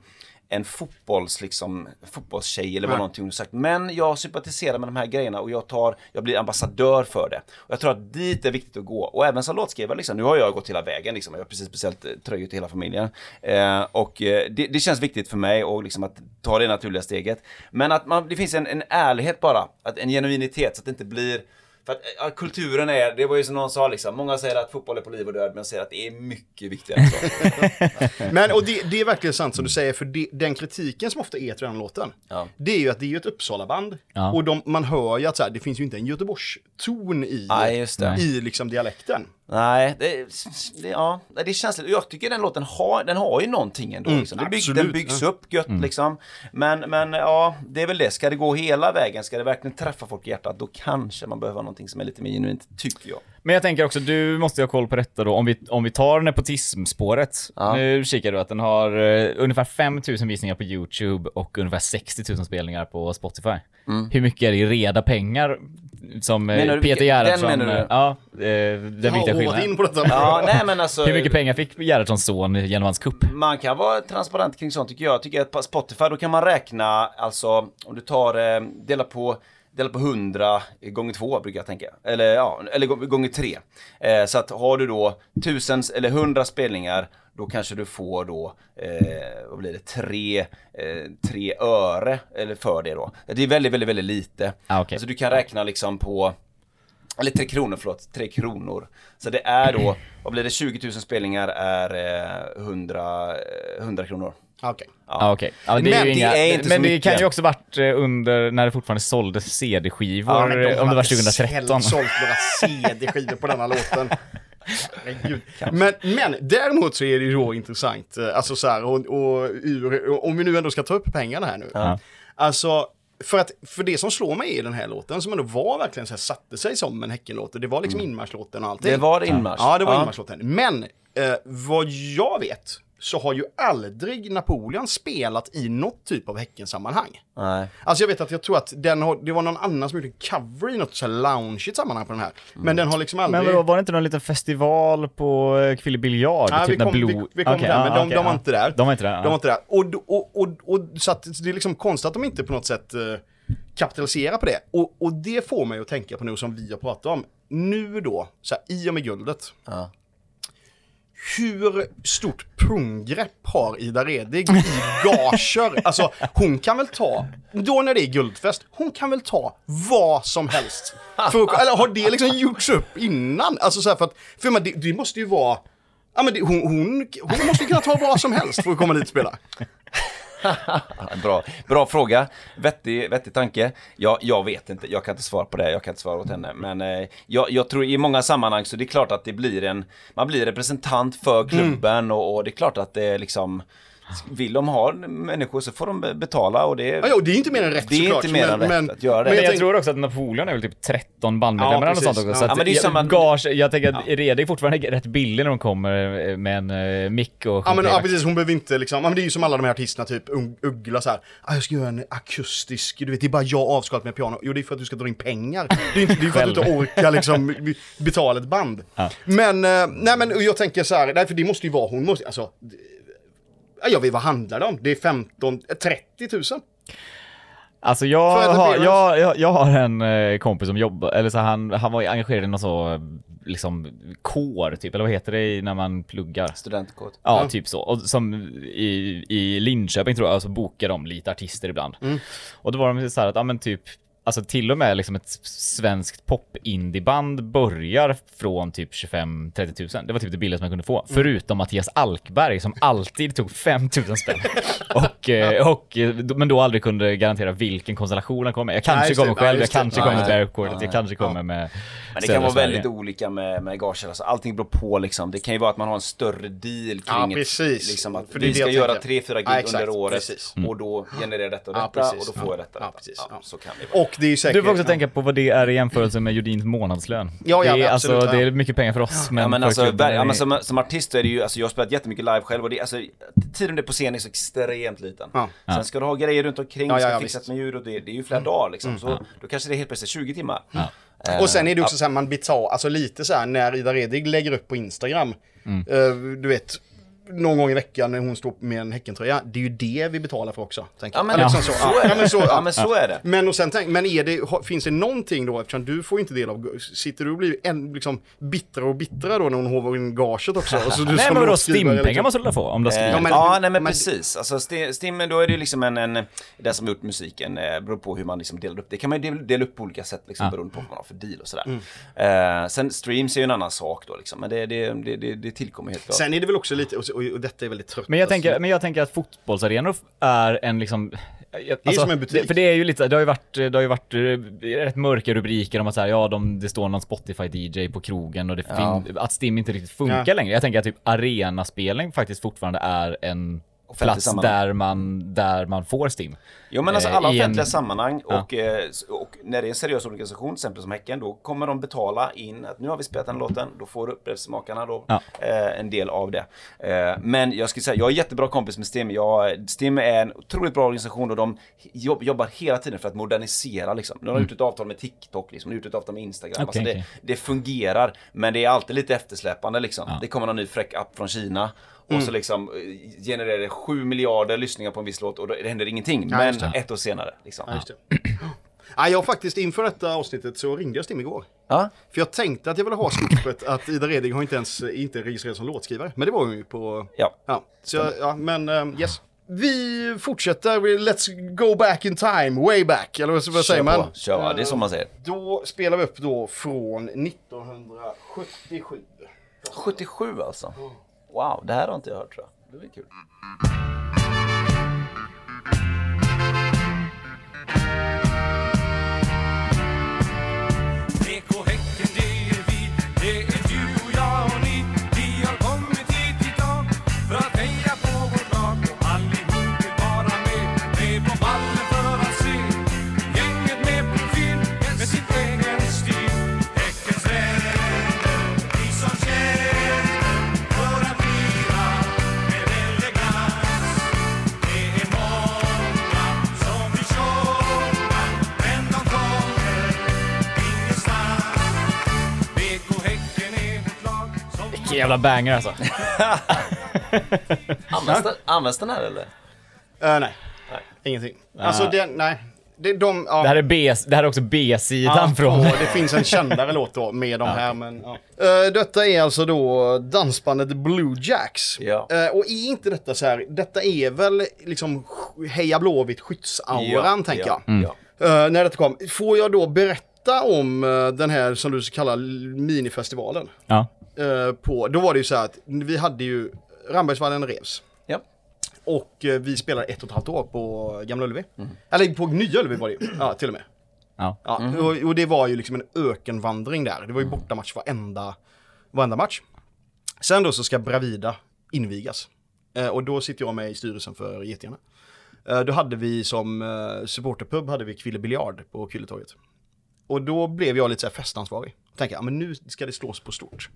en fotbolls, liksom, fotbollstjej eller vad Nej. någonting du sagt. Men jag sympatiserar med de här grejerna och jag tar, jag blir ambassadör för det. Och jag tror att dit är viktigt att gå. Och även som låtskrivare liksom, nu har jag gått hela vägen liksom, jag har precis beställt eh, tröjor till hela familjen. Eh, och eh, det, det känns viktigt för mig och liksom att ta det naturliga steget. Men att man, det finns en, en ärlighet bara, att, en genuinitet så att det inte blir för att ja, kulturen är, det var ju som någon sa liksom, många säger att fotboll är på liv och död, men jag säger att det är mycket viktigare. än så. Men och det, det är verkligen sant som du säger, för det, den kritiken som ofta är till den låten, Ja. det är ju att det är ett Uppsala-band. Ja. Och de, man hör ju att så här, det finns ju inte en Göteborgs-ton i, Nej, just det. i liksom dialekten. Nej, det, det, ja, det är känsligt. Jag tycker den låten har, den har ju någonting ändå. Mm, liksom. det bygg, den byggs upp gött liksom. Men, men ja, det är väl det. Ska det gå hela vägen, ska det verkligen träffa folk i hjärtat, då kanske man behöver någonting som är lite mer genuint, tycker jag. Men jag tänker också, du måste ju ha koll på detta då, om vi, om vi tar nepotismspåret. Ja. Nu kikar du att den har eh, ungefär 5000 visningar på YouTube och ungefär 60 000 spelningar på Spotify. Hur mycket är det i reda pengar som eh, Menar du Peter vilken- den Gerhardsson... menar du? eh, Ja, eh, den Jag viktiga skillnaden. in på detta. Ja, nej men alltså. Hur mycket pengar fick Gerhardssons son genom hans kupp? Man kan vara transparent kring sånt tycker jag. Jag tycker att på Spotify, då kan man räkna, alltså om du tar, eh, dela på Dela på 100 gånger 2 brukar jag tänka. Eller ja, eller gå- gånger 3. Eh, så att har du då 1000 eller 100 spelningar, då kanske du får då, eh, vad blir det, 3, eh, 3 öre eller för det då. Det är väldigt, väldigt, väldigt lite. Ah, okej. Alltså du kan räkna liksom på eller 3 kronor, förlåt. 3 kronor. Så det är då, vad blir det, 20 000 spelningar är eh, 100, eh, 100 kronor. Okej. Ja, okej. Ja, det är Men det inga, är inte men det mycket. kan ju också varit eh, under när det fortfarande såldes CD-skivor, Ja, om det var hade 2013. sålt några CD-skivor på denna låten. Men, men däremot så är det ju då intressant, eh, alltså så här, och, och ur, och om vi nu ändå ska ta upp pengarna här nu. Ja. Alltså, för, att, för det som slår mig i den här låten, som ändå var verkligen så här, satte sig som en Häckenlåt, det var liksom inmarschlåten och allting. Det var inmarsch. Ja, det var inmarschlåten. Men, eh, vad jag vet, så har ju aldrig Napoleon spelat i något typ av Häckensammanhang. Nej. Alltså jag vet att jag tror att den har, det var någon annan som gjorde cover i något så här loungeigt sammanhang på den här. Men den har liksom aldrig... Men var det inte någon liten festival på eh, kvinnlig biljard? Ja, typ vi kom, vi, Blue- vi kom Okej, där, men de, okej, de var inte där. De var inte där. De var inte där. Och, och, och, och, och, så att det är liksom konstigt att de inte på något sätt eh, kapitaliserar på det. Och, och det får mig att tänka på nu som vi har pratat om. Nu då, så här, i och med guldet. Ja. Hur stort punggrepp har Ida Redig i gager? Alltså hon kan väl ta, då när det är guldfest, hon kan väl ta vad som helst. För, eller har det liksom gjorts upp innan? Alltså så här för att, för man, det, det måste ju vara, ja men det, hon, hon, hon måste ju kunna ta vad som helst för att komma dit och spela. Bra, bra fråga. Vettig, vettig tanke. Jag, jag vet inte, jag kan inte svara på det, jag kan inte svara åt henne. Men eh, jag, jag tror i många sammanhang så det är klart att det blir en, man blir representant för klubben och, och det är klart att det är liksom, vill de ha människor så får de be- betala och det Ja, ja, det är inte mer än rätt Det är såklart. inte mer än rätt att göra det. Men jag, jag tänk- tror också att Napoleon är väl typ 13 bandmedlemmar Ja, eller sånt också. Så Ja. att Ja, men det är ju jag- samma- gage, jag tänker att Redig fortfarande är rätt billig när de kommer med en uh, mick och Ja men ja, precis, hon behöver inte liksom, ja, men det är ju som alla de här artisterna typ Uggla så här. Ah, jag ska göra en akustisk, du vet det är bara jag avskalat med piano. Jo det är för att du ska dra in pengar. Det är inte det är för att du inte orkar liksom betala ett band. Ja. Men, eh, nej men och jag tänker så här, nej för det måste ju vara, hon måste, alltså. Ja, jag vet vad handlar det om? Det är 15, eh, 30 000? Alltså jag har, jag, jag, jag har en eh, kompis som jobbar, eller så han, han var engagerad i någon så, liksom, kår typ, eller vad heter det när man pluggar? studentkod. Ja, Ja. typ så. Och som i, i Linköping tror jag, så bokar de lite artister ibland. Mm. Och då var de så här att, ja men typ, alltså till och med liksom ett svenskt pop-indieband börjar från typ 25-30 000. Det var typ det billigaste man kunde få. Mm. Förutom Mattias Alkberg som alltid tog 5 000 spänn. och, eh, och, eh, men då aldrig kunde garantera vilken konstellation han kom med. Jag kanske kommer själv, jag kanske kommer med det. Bearcordet, jag kanske kommer med Men det kan vara väldigt olika med, med gager, alltså allting beror på liksom. Det kan ju vara att man har en större deal kring Ja, ett, precis. liksom att För det är vi ska göra tre, fyra gig under året Precis. och då genererar detta och detta och då får jag detta. Ja, detta. precis. Ja, Ja. Så kan det vara. Och det är säkert... Du får också ja. tänka på vad det är i jämförelse med Judins månadslön. Ja, ja, det, är, absolut, alltså, ja. det är mycket pengar för oss, men, ja, men för alltså, klubben är ja, men som, som artist är det ju, alltså jag har spelat jättemycket live själv och det, alltså, tiden det är på scen är så extremt liten. Ja. Sen ska du ha grejer runt omkring, Ja, du ska ja, visst. Mm. med ljud och det, det är ju flera dagar liksom. Så då kanske det är helt plötsligt 20 timmar. Eh, Och sen är det också så här, man betalar, alltså lite så här när Ida Redig lägger upp på Instagram, Mm. eh, du vet, någon gång i veckan när hon står med en Häckentröja, det är ju det vi betalar för också. Tänker Ja men, Ja, så, är det. ja, men så, ja ja. men så är det. Men, och sen tänk, men är det, finns det någonting då, eftersom du får inte del av, sitter du och blir en, liksom bittrare och bittrare då när hon hovar in gaget också? Alltså, du Nej men vadå, stimpengar liksom. måste du väl få om har Eh? Ja, men- ja, nej men, men- precis. Alltså Sti- Stim, då är det liksom en, en, den som har gjort musiken, eh, beror på hur man liksom delar upp. Det kan man ju del- dela upp på olika sätt liksom, Ja. beroende på vad man har för deal och sådär. Mm. Eh, sen streams är ju en annan sak då liksom, men det, det, det, det, det tillkommer helt klart. Sen är det väl också lite, och, detta är väldigt trött. Men jag, alltså. tänker, men jag tänker att fotbollsarenor är en liksom... Det är som en butik. För det är ju lite, det har ju varit, det har ju varit eh, rätt mörka rubriker om att så här, ja, de, det står någon Spotify-DJ på krogen och det Ja. fin, att Stim inte riktigt funkar Ja. längre. Jag tänker att typ arenaspelning faktiskt fortfarande är en plats sammanhang. där man, där man får Stim. Jo men alltså Eh, alla i en- offentliga sammanhang Ja. och, eh, s- och när det är en seriös organisation, till exempel som Häcken, då kommer de betala in att nu har vi spelat den låten, då får upphovsmakarna då Ja. eh, en del av det. Eh, men jag skulle säga, jag är jättebra kompis med Stim. Jag, Stim är en otroligt bra organisation och de jobb, jobbar hela tiden för att modernisera liksom. De har gjort ett avtal med TikTok, liksom, de har gjort ett avtal med Instagram. Mm. Okej, alltså det, okej. det fungerar, men det är alltid lite eftersläpande liksom. Ja. Det kommer någon ny fräck app från Kina. Och så liksom eh, genererar det 7 miljarder lyssningar på en viss låt och då, det händer ingenting. Ja, men ett år senare. Liksom. Ja. Ja, jag faktiskt inför detta avsnittet så ringde jag Stim igår. Ja. För jag tänkte att jag ville ha skopet att Ida Redig har inte ens inte registrerats som låtskrivare. Men det var hon ju på... Ja. Ja, så jag, ja men um, yes. Vi fortsätter, let's go back in time, way back, eller vad, säger Kör man? på, kör. Det är som man säger. Då spelar vi upp då från 1977. 77 alltså. Wow, det här har inte jag hört tror jag. Det blir kul. Jävla banger alltså. Används den, används den här eller? Eh, nej. ingenting. Alltså det, nej. Det, de, ja. Det här är, B, det här är också B-sidan Ja, från... det finns en kändare låt då med de här men ja. Eh, Detta är alltså då dansbandet Blue Jacks. Ja. Eh, och är inte detta så här, detta är väl liksom Heja Blåvitt skyddsauran tänker jag. Ja. Eh, när detta kom. Får jag då berätta om den här som du kallar minifestivalen? Ja. Eh, på, då var det ju så här att vi hade ju Rambergsvallen revs. Ja. Och eh, vi spelade ett och ett halvt år på Gamla Ullevi. Eller på Nya Ullevi var det ju. Ja, till och med. Ja. Ja, och, och det var ju liksom en ökenvandring där. Det var ju bortamatch varenda, varenda match. Sen då så ska Bravida invigas. Eh, och då sitter jag med i styrelsen för Getingarna. Eh, då hade vi som eh, supporterpub hade vi Kville Biljard på Kvilletorget. Och då blev jag lite så här festansvarig. Tänkte, ja men nu ska det slås på stort.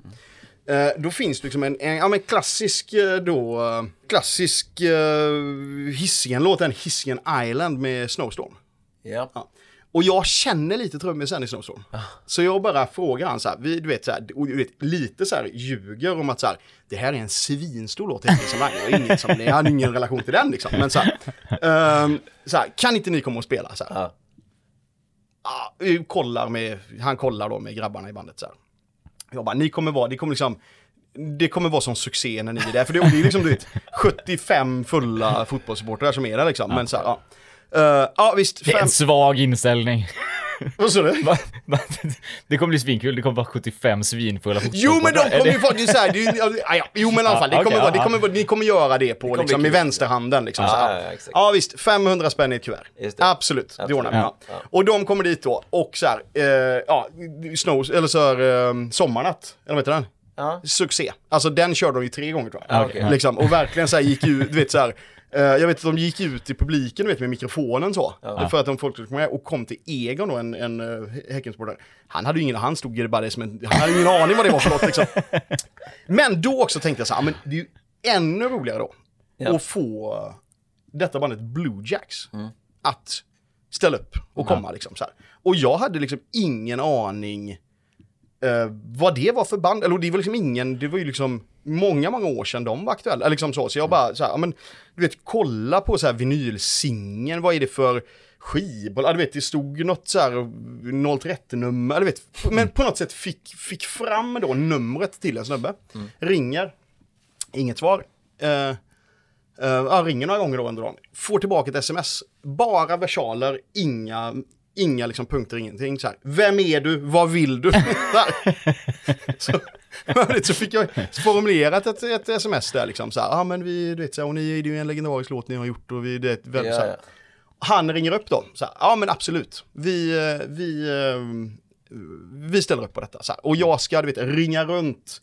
Eh, då finns det liksom en, en ja, men klassisk eh, då, eh, klassisk uh, Hisingen, låten Hisingen Island med Snowstorm. Ja. Ja. Och jag känner lite trummisen i Snowstorm. Så jag bara frågar han så här, vi, du vet, så här, du vet, lite så här ljuger om att så här, det här är en svinstor låt, som och ingen som, jag har ingen relation till den liksom. Men så här, ehm, så här, kan inte ni komma och spela? Så här. Ja ah, kollar med, han kollar då med grabbarna i bandet så här. Jag bara, ni kommer vara, det kommer liksom, det kommer vara som succé när ni är där. För det, det är liksom, du vet, 75 fulla fotbollssupportrar som är där liksom. Men så här, ja. Eh, ja visst, Det är fem, en svag inställning. vad sa du? Det kommer bli svinkul, det kommer vara 75 svinfulla Jo men de kommer ju faktiskt såhär, det är ju- ja, ja, jo men i alla fall, det kommer okej, vara, det kommer, vara- ni kommer göra det på liksom kul. vänsterhanden liksom. Här. ja, exakt. ja visst, 500 spänn i ett kuvert. Just det. Absolut, det Absolut. ordnar vi. Ja. Ja. Och de kommer dit då och så här, eh, ja, Snows, eller så här, eh, Sommarnatt, eller vad heter den? Ja. Succé. Alltså den körde de ju tre gånger tror jag. Ja, okej. Liksom, och verkligen så här gick ut, du vet så här, eh, jag vet att de gick ut i publiken vet, med mikrofonen så. För att de folk komma med och kom till Egon då, en, en uh, Häckensportare. Han hade ju ingen, han stod ju bara som en, han hade ingen aning vad det var för något liksom. Men då också tänkte jag så här, men det är ju ännu roligare då. Ja. Att få eh, detta bandet Blue Jacks att ställa upp och komma liksom så här. Och jag hade liksom ingen aning eh, vad det var för band, eller det var liksom ingen, det var ju liksom många, många år sedan de var aktuella, liksom så, så jag bara så här, ja men, du vet, kolla på så här vinylsingeln, vad är det för skivbolag, ja, du vet, det stod något så här 030-nummer, du vet, men på något sätt fick, fick fram då numret till en snubbe, ringer, inget svar, eh, Uh, ja, ringer några gånger då under dagen. Får tillbaka ett sms. Bara versaler, inga, inga liksom punkter, ingenting. Så här. Vem är du? Vad vill du? Där. så, så fick jag formulerat ett, ett sms där liksom. Så här, ja men vi, du vet, så här, och ni är ju en legendarisk låt ni har gjort och vi, det, väl, Ja, så här. Han ringer upp då. Så här, ja men absolut. Vi, vi, eh, vi ställer upp på detta. Så här. Och jag ska, du vet, ringa runt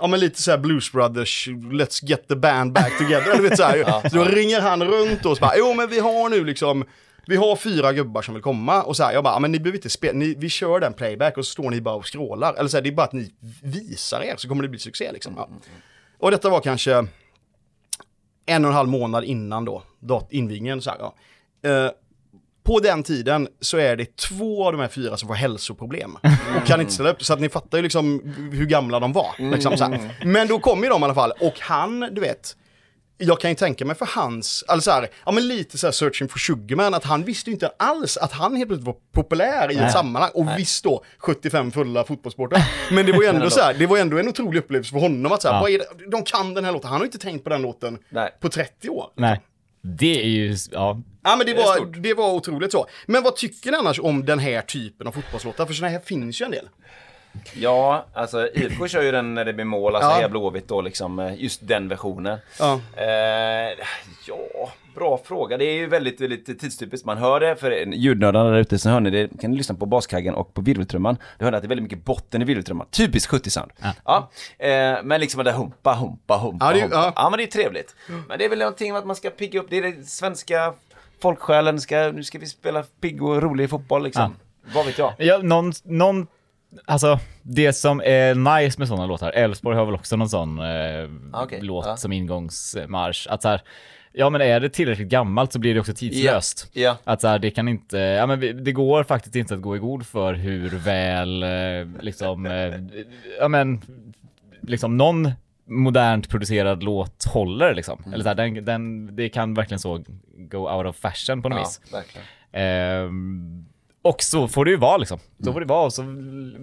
Ja men lite såhär Blues Brothers, let's get the band back together. Du vet, så här. så då ringer han runt och så bara, jo men vi har nu liksom, vi har fyra gubbar som vill komma. Och så här, jag bara, "Ja, men ni behöver inte spela, ni, vi kör den playback och så står ni bara och scrollar. Eller så här, det är bara att ni visar er så kommer det bli succé liksom. Ja. Och detta var kanske en och en halv månad innan då, invigningen. Så här, ja. Eh, på den tiden så är det två av de här fyra som får hälsoproblem och kan inte ställa upp. Så att ni fattar ju liksom hur gamla de var. Liksom, här. Men då kommer ju de i alla fall och han, du vet, jag kan ju tänka mig för hans, alltså så här, ja men lite så här searching for sugarman, att han visste ju inte alls att han helt plötsligt var populär i ett Nej. sammanhang och visst då 75 fulla fotbollssportare. Men det var ju ändå så här, det var ändå en otrolig upplevelse för honom att så här, Ja. vad är det, de kan den här låten, han har ju inte tänkt på den låten Nej. på 30 år. Nej. Det är ju, ja. Ja men det Det var, stort. det var otroligt så. Men vad tycker ni annars om den här typen av fotbollslåtar? För sådana här finns ju en del. Ja, alltså IFK kör ju den när det blir mål, alltså Ja. Heja Blåvitt då liksom, eh, just den versionen. Ja. Eh, ja, bra fråga. Det är ju väldigt, väldigt tidstypiskt. Man hör det, för ljudnördarna där ute så hör ni det, kan ni lyssna på baskaggen och på virveltrumman. Du hör att det är väldigt mycket botten i virveltrumman. Typiskt 70-sound. Ja. Eh, men liksom det humpa, humpa, humpa, Ja, det är- humpa. ja. Ja. men det är trevligt. Men det är väl någonting med att man ska pigga upp, det är det svenska folksjälen, ska, nu ska vi spela pigg och rolig fotboll liksom. Vad vet jag? ja någon, någon, alltså det som är nice med sådana låtar, Elfsborg har väl också någon sån eh, Okej, låt ja. som ingångsmarsch. Att så här, ja men är det tillräckligt gammalt så blir det också tidslöst. Ja. Att så här, det kan inte, ja men det går faktiskt inte att gå i god för hur väl eh, liksom, eh, ja men liksom någon modernt producerad låt håller liksom. Eller så här, den, den, det kan verkligen så go out of fashion på något Ja, vis. verkligen. Ehm, och så får det ju vara liksom. Så får det vara och så,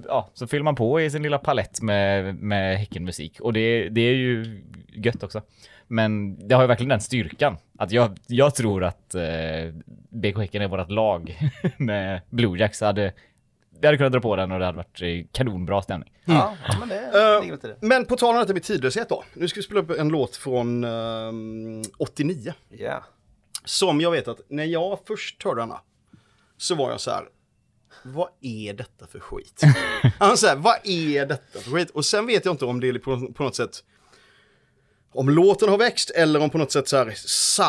ja, så fyller man på i sin lilla palett med, med Häckenmusik. Och det, det är ju gött också. Men det har ju verkligen den styrkan. Att jag, jag tror att eh, BK Häcken är vårt lag med Blue Jacks. Hade, vi hade kunnat dra på den och det hade varit eh, kanonbra stämning. Ja, ja, men det det. Men på tal om detta med tidlöshet då. Nu ska vi spela upp en låt från ehm, 89. Ja. Som jag vet att när jag först hörde denna så var jag så här. Vad är detta för skit? Han säger, vad är detta för skit? Och sen vet jag inte om det är på, på något sätt om låten har växt eller om på något sätt så här,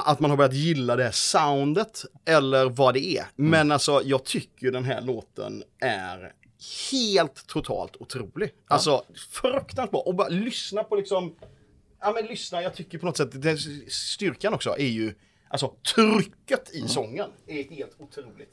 att man har börjat gilla det här soundet eller vad det är. Men alltså jag tycker den här låten är helt totalt otrolig. Alltså fruktansvärt bra. Och bara lyssna på liksom, ja men lyssna, jag tycker på något sätt, den styrkan också är ju, alltså trycket i sången är helt otroligt.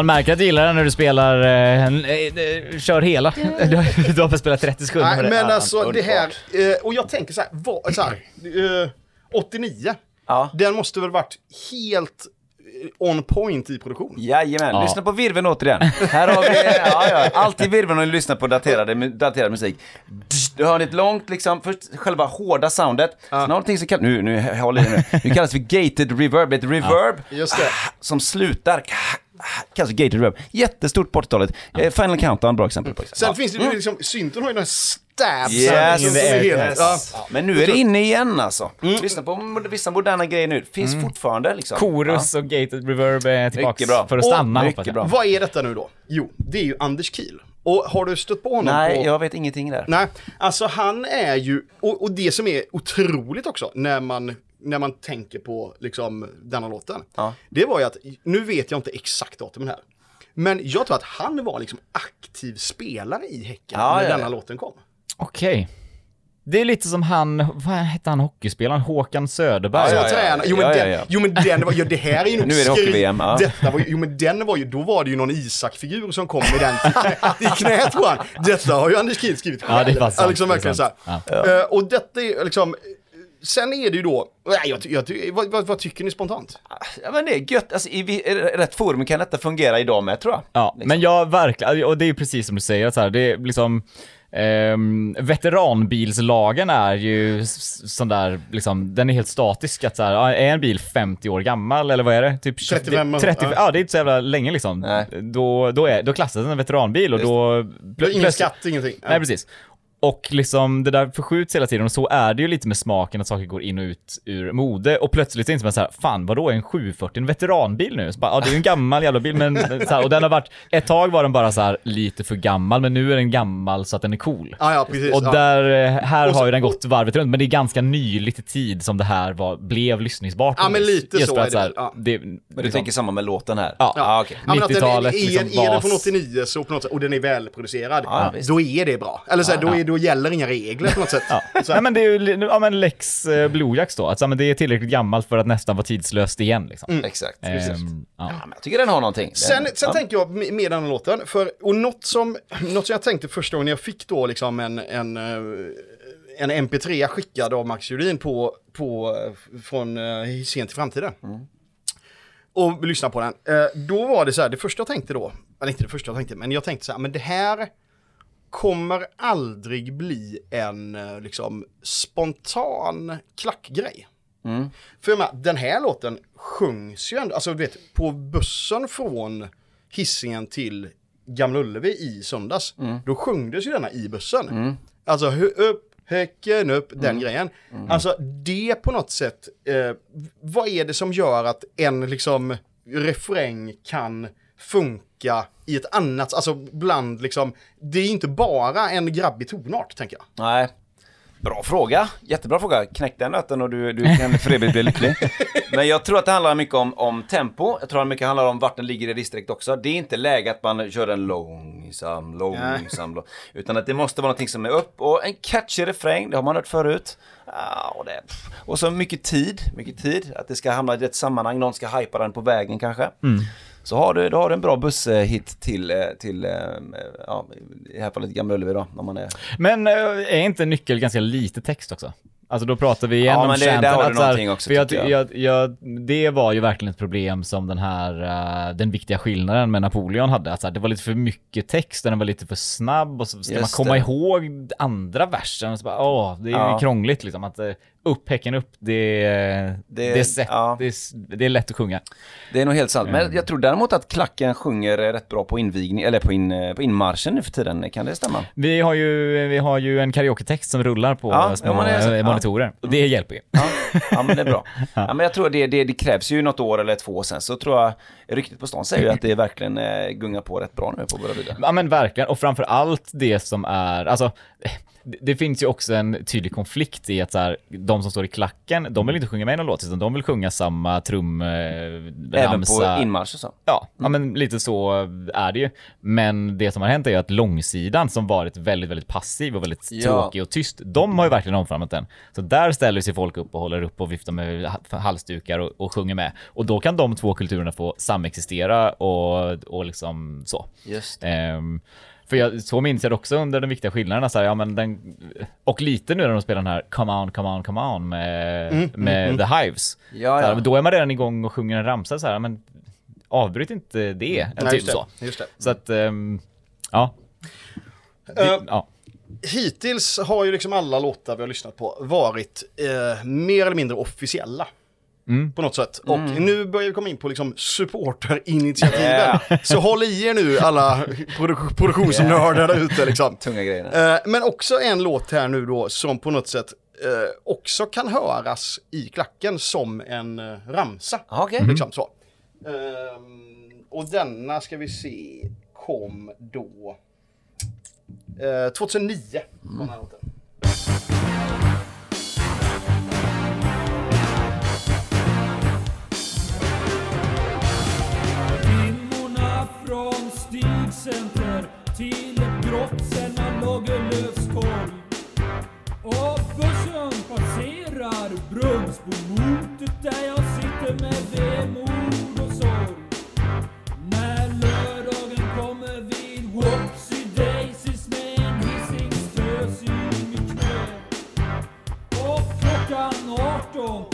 Man märker att du gillar den när du spelar, eh, en- eh, eh, kör hela. Du har, du har bara spelat 30 sekunder. Nej, med det. men Ja, alltså det här, underbart. eh, och jag tänker så här, vad, så här eh, 89, Ja. den måste väl varit helt eh, on point i produktion. Jajamän, Ja. lyssna på virveln återigen. Här har vi, ja, ja, alltid virveln och lyssna på daterade, daterad musik. Du hör ett långt, liksom, först själva hårda soundet, sen har du någonting som kallas, nu, nu, håll i dig nu, nu kallas för gated reverb, ett reverb Just det. som slutar, för gated reverb. Jättestort på 80-talet. Eh, Final Countdown, bra exempel på. Sen finns det ju liksom, synten har ju den här stabsen Yes. som är helt, Yes. ja. Ja, men nu är det inne igen alltså. Lyssna på vissa moderna grejer nu. Finns fortfarande liksom. Chorus och gated reverb är tillbaks Mycket bra. för att Och stanna mycket hoppas jag. bra. Vad är detta nu då? Jo, det är ju Anders Kiel. Och har du stött på honom Nej, på... jag vet ingenting där. Nej, alltså han är ju, och, och det som är otroligt också när man, när man tänker på liksom denna låten. Ja. Det var ju att, nu vet jag inte exakt datumen här. Men jag tror att han var liksom aktiv spelare i Häcken Ja, när ja, denna ja. låten kom. Okej. Det är lite som han, vad hette han hockeyspelaren? Håkan Söderberg? Så Ja, ja, ja. tränar, jo men, Ja, ja, den, ja. jo men den var, jo det här är ju nog Nu är det hockey-VM, ja. Detta var jo men den var ju, då var det ju någon Isak-figur som kom med den i knät på han. Detta har ju Anders Kiel skrivit själv. Ja, det är sant. liksom Det är verkligen så här. sant. Eh, och detta är liksom, sen är det ju då, nej, jag, jag, ty- vad, vad, vad tycker ni spontant? Ja men det är gött, alltså i i rätt forum kan detta fungera idag med tror jag. Ja, Liksom. men jag verkligen, och det är ju precis som du säger, att så här, det är liksom ehm, veteranbilslagen är ju sån där, liksom, den är helt statisk. Att så här, är en bil 50 år gammal eller vad är det? Typ 35, 30, ja. ja. det är inte så jävla länge liksom. Nej. Då, då, är, då klassas den en veteranbil och Just då... Ingen skatt, ingenting. Nej, precis. Och liksom det där förskjuts hela tiden och så är det ju lite med smaken att saker går in och ut ur mode och plötsligt så inser man så här, fan vadå är en 740 en veteranbil nu? Så bara, ja det är ju en gammal jävla bil men så här, och den har varit, ett tag var den bara så här lite för gammal men nu är den gammal så att den är cool. Ja, ja, precis. Och där, eh, här Och så- har ju den gått varvet runt men det är ganska nyligt i tid som det här var, blev lyssningsbart. Ja, men lite Just så för är att det här, väl, ja. det, Men du liksom- tänker samma med låten här? Ja. ja men att den är, 90-talet, är, liksom är den från 89 så på något sätt, och den är välproducerad, Ja, då är det bra. Eller så här, då, är, då gäller inga regler på något sätt. Ja. Så, Nej, men det är ju ja, men Lex eh, Bluejax då. Alltså, men det är tillräckligt gammalt för att nästan vara tidslöst igen. Liksom. Exakt. Ehm, ja. Ja, men jag tycker den har någonting. Den, Sen, sen ja. tänker jag med den här låten, för, och något som, något som jag tänkte första gången jag fick då liksom en, en, eh, en MP3 skickad av Max Judin på, på, eh, från uh, Sent till framtiden. Och lyssna på den. Eh, då var det så här, det första jag tänkte då, eller inte det första jag tänkte, men jag tänkte så här, men det här kommer aldrig bli en eh, liksom spontan klackgrej. För jag menar, den här låten sjungs ju ändå, alltså du vet, på bussen från Hisingen till Gamla Ullevi i söndags, då sjungdes ju denna i bussen. Alltså hö- upp, häcken upp, den grejen. Alltså det på något sätt, eh, vad är det som gör att en liksom refräng kan funka i ett annat, alltså bland liksom, det är inte bara en grabbig tonart tänker jag. Nej. Bra fråga, jättebra fråga. Knäck den nöten och du, du kan för evigt bli lycklig. Men jag tror att det handlar mycket om, om tempo. Jag tror att det mycket handlar om vart den ligger i distrikt också. Det är inte läge att man kör en långsam, långsam, lång, utan att det måste vara någonting som är upp och en catchy refräng, det har man hört förut. Ja, och, det, och så mycket tid, mycket tid, att det ska hamna i rätt sammanhang, någon ska hypa den på vägen kanske. Så har du, då har du en bra busshit till, eh, till eh, ja, i det här fallet Gamla Ullevi då, när man är Men eh, är inte nyckel ganska lite text också? Alltså då pratar vi igen Ja, om men det- chanten, där har du här- någonting också, för jag, tycker jag. Jag, det var ju verkligen ett problem som den här, eh, den viktiga skillnaden med Napoleon hade. Att här, det var lite för mycket text, den var lite för snabb och så ska man Just komma det. ihåg andra versen. Och så bara, åh, det är Ja. krångligt liksom. Att upp, häcken upp, det, det, Det- är sätt, ja. det, är, det är lätt att sjunga. Det är nog helt sant, Mm. men jag tror däremot att klacken sjunger rätt bra på invigning, eller på, in, på inmarschen nu för tiden, kan det stämma? Vi har ju, vi har ju en karaoke-text som rullar på Ja, små ja, Ja. monitorer. Och det hjälper ju. Ja, ja men det är bra. Ja, men jag tror det, det, det krävs ju något år eller två sen, så tror jag, ryktet på stan säger ju att det verkligen eh, gungar på rätt bra nu på våra vidare. Ja men verkligen, och framför allt det som är, alltså det, det finns ju också en tydlig konflikt i att så här, de som står i klacken, de vill inte sjunga med i någon låt, utan de vill sjunga samma trum, eh, Även på inmarsch och så. Ja, ja, men lite så är det ju. Men det som har hänt är ju att långsidan som varit väldigt, väldigt passiv och väldigt Ja. tråkig och tyst, de har ju verkligen omfamnat den. Så där ställer sig folk upp och håller upp och viftar med ha- halsdukar och, och sjunger med. Och då kan de två kulturerna få samexistera och, och liksom så. Just Ehm, för jag, så minns jag det också under den viktiga skillnaderna, så här, ja, men den, och lite nu när de spelar den här Come on, come on, come on med, med The Hives. Ja, Så här, ja. då är man redan igång och sjunger en ramsa så här, men avbryt inte det. Nej, typ just det. så. Just det. Så att, ehm, ja. Det, Eh, ja. Hittills har ju liksom alla låtar vi har lyssnat på varit eh, mer eller mindre officiella. Mm. På något sätt. Och nu börjar vi komma in på liksom supporterinitiativen. Så håll i er nu alla produ- produktionsnördar där ute liksom. Tunga grejerna. Eh, men också en låt här nu då som på något sätt eh, också kan höras i klacken som en eh, ramsa. Okej. Liksom så. Ehm, och denna ska vi se kom då eh, 2009. Kom den här låten. Från Stigcenter till ett grått Selma Lagerlöfstorg. Och bussen passerar Brunnsbomotet där jag sitter med vemod och sorg. När lördagen kommer vid Whoopsie Daisies med en Hisingstösing i knä. Och klockan 18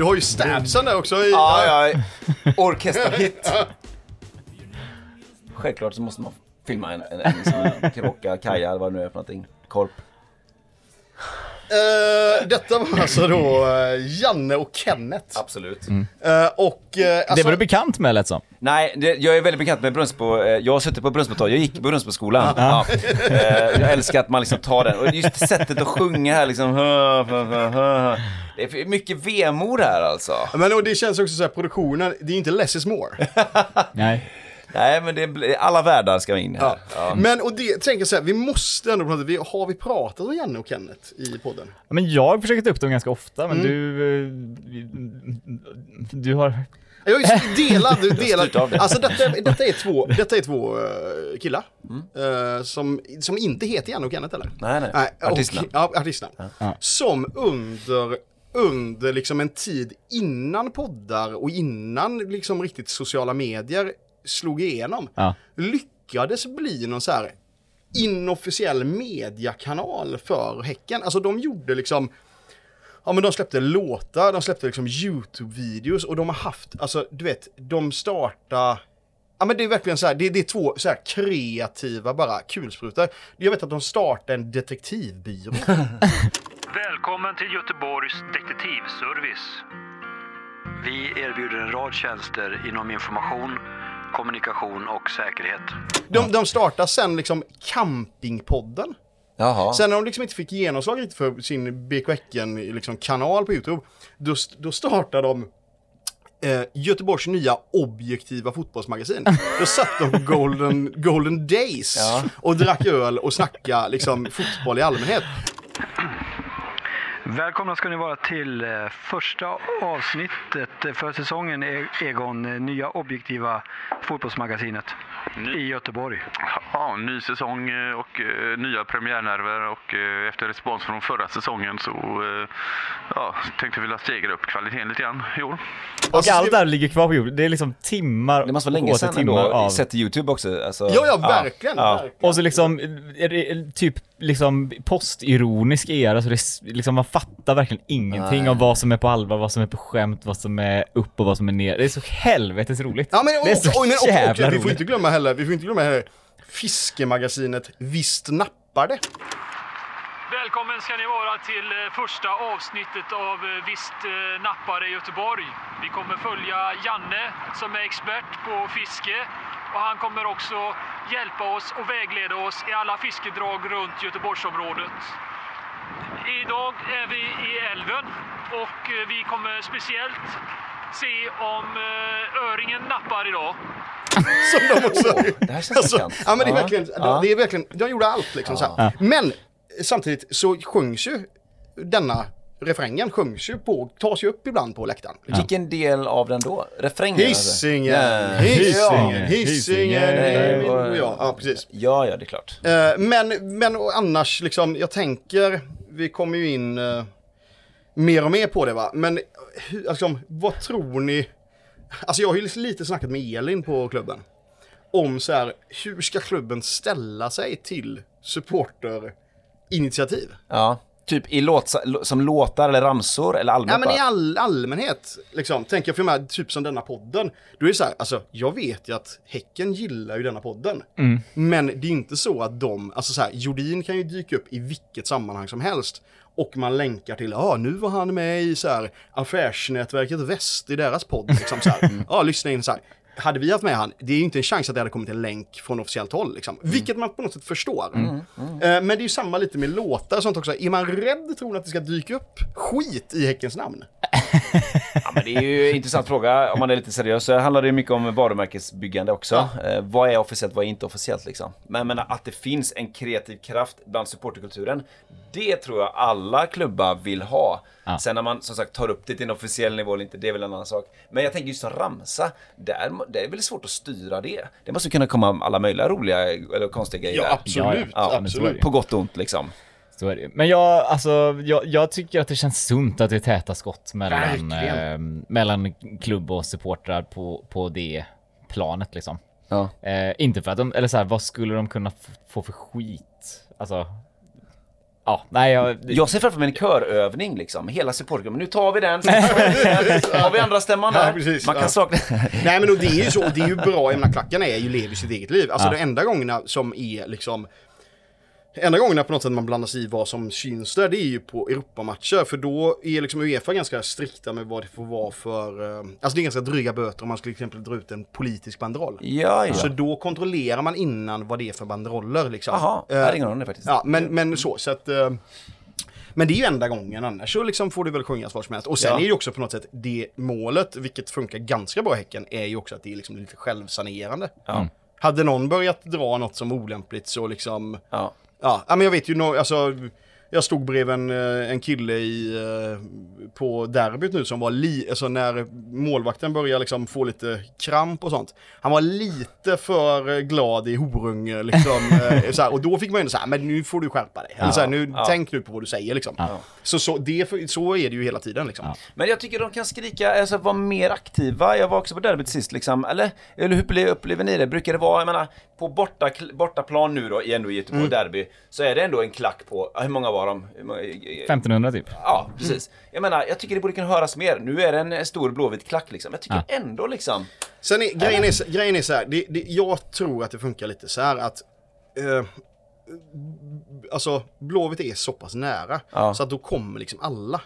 Du har ju stabsen där också. I, Ja, ja, orkesterhit. Självklart så måste man filma en, en, en som krocka, kaja eller vad det nu är för någonting. Korp. Eh, detta var alltså då eh, Janne och Kenneth. Absolut. Eh, och eh, alltså, det var du bekant med lät som. Nej, det, jag är väldigt bekant med Brunnsbo. eh, Jag har suttit på Brunnsbo jag gick på Brunnsboskolan. Ja. Eh, Jag älskar att man liksom tar den. Och just sättet att sjunga här liksom. Det är mycket vemod här alltså. Men och det känns också så här, produktionen, det är ju inte less is more. Nej. Nej, men det blir, alla världar ska in här. Ja. Men och det tänker jag så här, vi måste ändå prata, vi, har vi pratat om Janne och Kenneth i podden? Men jag försöker ta upp dem ganska ofta, men Mm. du... eh, Du har... Jag delat. av det. Alltså detta, detta är två, detta är två eh, killar. eh, som, som inte heter Janne och Kenneth eller? Nej, nej. Nej, och- Artistnamn. Ja, artistnamn. Som under, under liksom en tid innan poddar och innan liksom riktigt sociala medier slog igenom. Ja. Lyckades bli någon så här inofficiell mediakanal för Häcken. Alltså de gjorde liksom Ja men de släppte låtar, de släppte liksom YouTube-videos och de har haft, alltså du vet, de starta Ja men det är verkligen så här, det, det är två så här kreativa bara kulsprutar. Jag vet att de startade en detektivbyrå. Välkommen till Göteborgs detektivservice. Vi erbjuder en rad tjänster inom information, kommunikation och säkerhet. De, de startade sen liksom Campingpodden. Jaha. Sen när de liksom inte fick genomslag riktigt för sin BK Häcken liksom kanal på YouTube, då, då startade de eh, Göteborgs nya objektiva fotbollsmagasin. Då satt de på Golden, Golden Days Ja. och drack öl och snackade liksom fotboll i allmänhet. Välkomna ska ni vara till eh, första avsnittet för säsongen E- Egon, eh, nya objektiva fotbollsmagasinet i Göteborg. Ja, ny säsong eh, och nya premiärnerver och efter respons från förra säsongen så ja, tänkte vi vilja stegra upp kvaliteten lite grann i år. Och Alltså, allt det- där ligger kvar på jorden. Det är liksom timmar Det måste vara länge sedan ändå, av... sett YouTube också. Alltså, Ja, ja, verkligen. Ja. verkligen. Och så liksom, är det typ liksom postironisk era, så det liksom, man fattar verkligen ingenting Nej. om vad som är på allvar, vad som är på skämt, vad som är upp och vad som är ner. Det är så helvetes roligt. Ja men, och, det är så och, men, och, jävla och, vi får roligt. inte glömma heller, vi får inte glömma heller fiskemagasinet Visst nappar det. Välkommen ska ni vara till eh, första avsnittet av eh, Visst eh, nappare Göteborg. Vi kommer följa Janne som är expert på fiske och han kommer också hjälpa oss och vägleda oss i alla fiskedrag runt Göteborgsområdet. Idag är vi i älven och eh, vi kommer speciellt se om eh, öringen nappar idag. Som de också... Det här känns bekant. ja men det är verkligen, Ja. det är verkligen, de gjorde allt liksom så här. Men samtidigt så sjungs ju denna refrängen sjungs ju på, tas ju upp ibland på läktaren. Liksom. Vilken del av den då? Refrängen? Hisingen, alltså? Hisingen, Ja. Hisingen, och jag. Ja, precis. Ja, ja, det är klart. Eh, Men, men annars liksom, jag tänker, vi kommer ju in eh, mer och mer på det va, men alltså, vad tror ni, alltså jag har ju lite snackat med Elin på klubben, om så här, hur ska klubben ställa sig till supporterinitiativ? Ja. Typ i låt, som låtar eller ramsor eller allmänt Ja men i all, allmänhet, liksom, tänker jag för mig, typ som denna podden. Då är det så här, alltså jag vet ju att Häcken gillar ju denna podden. Men det är inte så att de, alltså så här, Jordin kan ju dyka upp i vilket sammanhang som helst. Och man länkar till, ja ah, nu var han med i så här affärsnätverket Väst i deras podd. Liksom, så här. Ja, lyssna in så här. Hade vi haft med han, det är ju inte en chans att det hade kommit en länk från officiellt håll. Liksom. Vilket man på något sätt förstår. Eh, Men det är ju samma lite med låtar och sånt också. Är man rädd tror ni att det ska dyka upp skit i Häckens namn? Ja, men det är ju en intressant fråga om man är lite seriös. Så handlar det ju mycket om varumärkesbyggande också. Eh, vad är officiellt, vad är inte officiellt liksom? Men jag menar att det finns en kreativ kraft bland supporterkulturen. Det tror jag alla klubbar vill ha. Ja. Sen när man som sagt tar upp det till en officiell nivå eller inte, det är väl en annan sak. Men jag tänker just som ramsa, där, det är väl svårt att styra det. Det måste kunna komma alla möjliga roliga eller konstiga grejer. Ja, där. absolut. Ja, det absolut. På gott och ont liksom. Så är det. Men jag, alltså, jag, jag tycker att det känns sunt att det är täta skott mellan, eh, mellan klubb och supportrar på, på det planet liksom. Ja. Eh, inte för att de, eller så här, vad skulle de kunna få för skit? Alltså, ja, nej jag... Jag ser framför mig en körövning liksom, hela supportergruppen. Nu tar vi den, så har vi andra stämman där. Ja, precis. Man kan Ja. sakna... Nej men och det är ju så, och det är ju bra, jag menar klacken är ju lever sitt eget liv. Alltså Ja. de enda gångerna som är liksom Enda gången på något sätt man blandar sig i vad som syns där, det är ju på Europamatcher. För då är liksom Uefa ganska strikta med vad det får vara för... eh, Alltså det är ganska dryga böter om man skulle till exempel dra ut en politisk banderoll. Ja, ja. Så då kontrollerar man innan vad det är för banderoller liksom. Jaha, Eh, hade ingen aning det faktiskt. Ja, men, men så, så att... eh, Men det är ju enda gången, annars så liksom får det väl sjungas vad som helst. Och sen Ja. är det ju också på något sätt det målet, vilket funkar ganska bra i Häcken, är ju också att det är liksom lite självsanerande. Ja. Hade någon börjat dra något som olämpligt så liksom... Ja. Ja, men jag vet ju, nog, alltså, jag stod bredvid en, eh, en kille i, eh, på derbyt nu som var li, alltså när målvakten började liksom få lite kramp och sånt. Han var lite för eh, glad i horunge liksom. så här, och då fick man ju ändå säga, men nu får du skärpa dig. Eller så här, nu, Ja. Tänk nu på vad du säger liksom. Så, så, det, så är det ju hela tiden liksom. Men jag tycker de kan skrika, alltså vara mer aktiva. Jag var också på derbyt sist liksom, eller, eller hur upplever, ni det? Brukar det vara, jag menar, på borta, bortaplan nu då, ändå i Göteborg Mm. derby, så är det ändå en klack på, ja, hur många var de? Hur många- 1500 typ. Ja, precis. Jag menar, jag tycker det borde kunna höras mer. Nu är det en stor blåvit klack liksom. Jag tycker Ja. ändå liksom, Sen är, grejen, är, så- grejen är så här, det, det, jag tror att det funkar lite så här att eh, Alltså Blåvitt är så pass nära Ja. så att då kommer liksom alla.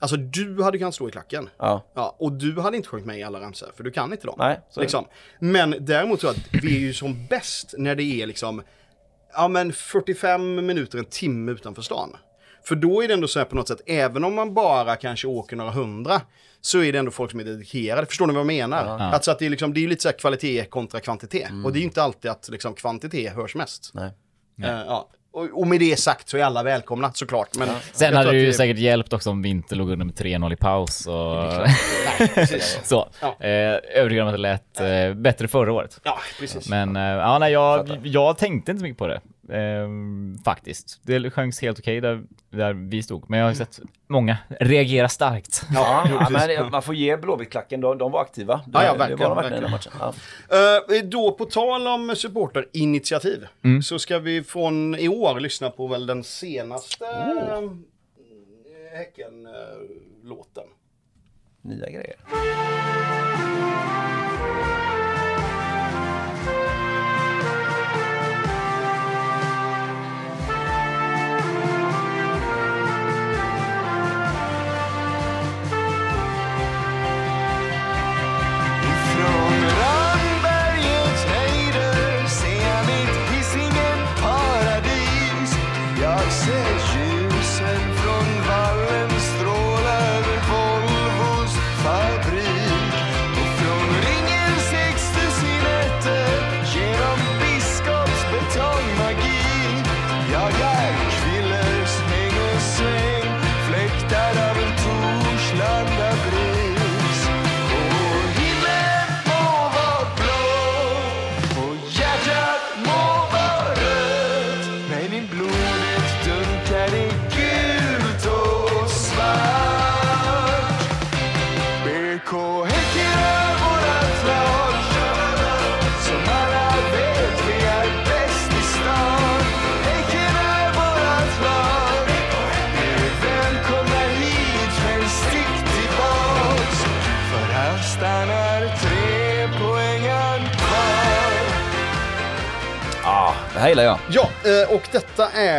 Alltså du hade kunnat stå i klacken. ja. Ja, och du hade inte sjungit med i alla ramsor, för du kan inte dem. Nej, så liksom. Men däremot så att vi är ju som bäst när det är liksom, ja men 45 minuter, en timme utanför stan. För då är det ändå så här på något sätt, även om man bara kanske åker några hundra, så är det ändå folk som är dedikerade. Förstår ni vad jag menar? Alltså att det är, liksom, det är lite så här kvalitet kontra kvantitet. Och det är ju inte alltid att liksom, kvantitet hörs mest. Nej. Eh, ja. Och, med det sagt så är alla välkomna såklart. Men Sen jag hade det ju säkert hjälpt också om Vinter låg under med 3-0 i paus och så. Ja. Eh, övertygad om att det lät eh, bättre förra året. Ja, precis. Men eh, ja, nej, jag, jag tänkte inte så mycket på det. Eh, faktiskt. Det sjöngs helt okej där, där vi stod. Men jag har sett många reagera starkt. Ja, ja, men det- man får ge Blåvitt-klacken, de, de var aktiva. Ja, ja, Det- verkligen, Det var de verkligen den matchen. Ja. Eh, då på tal om supporterinitiativ så ska vi från i år lyssna på väl den senaste uh, Häcken-låten. Nya grejer.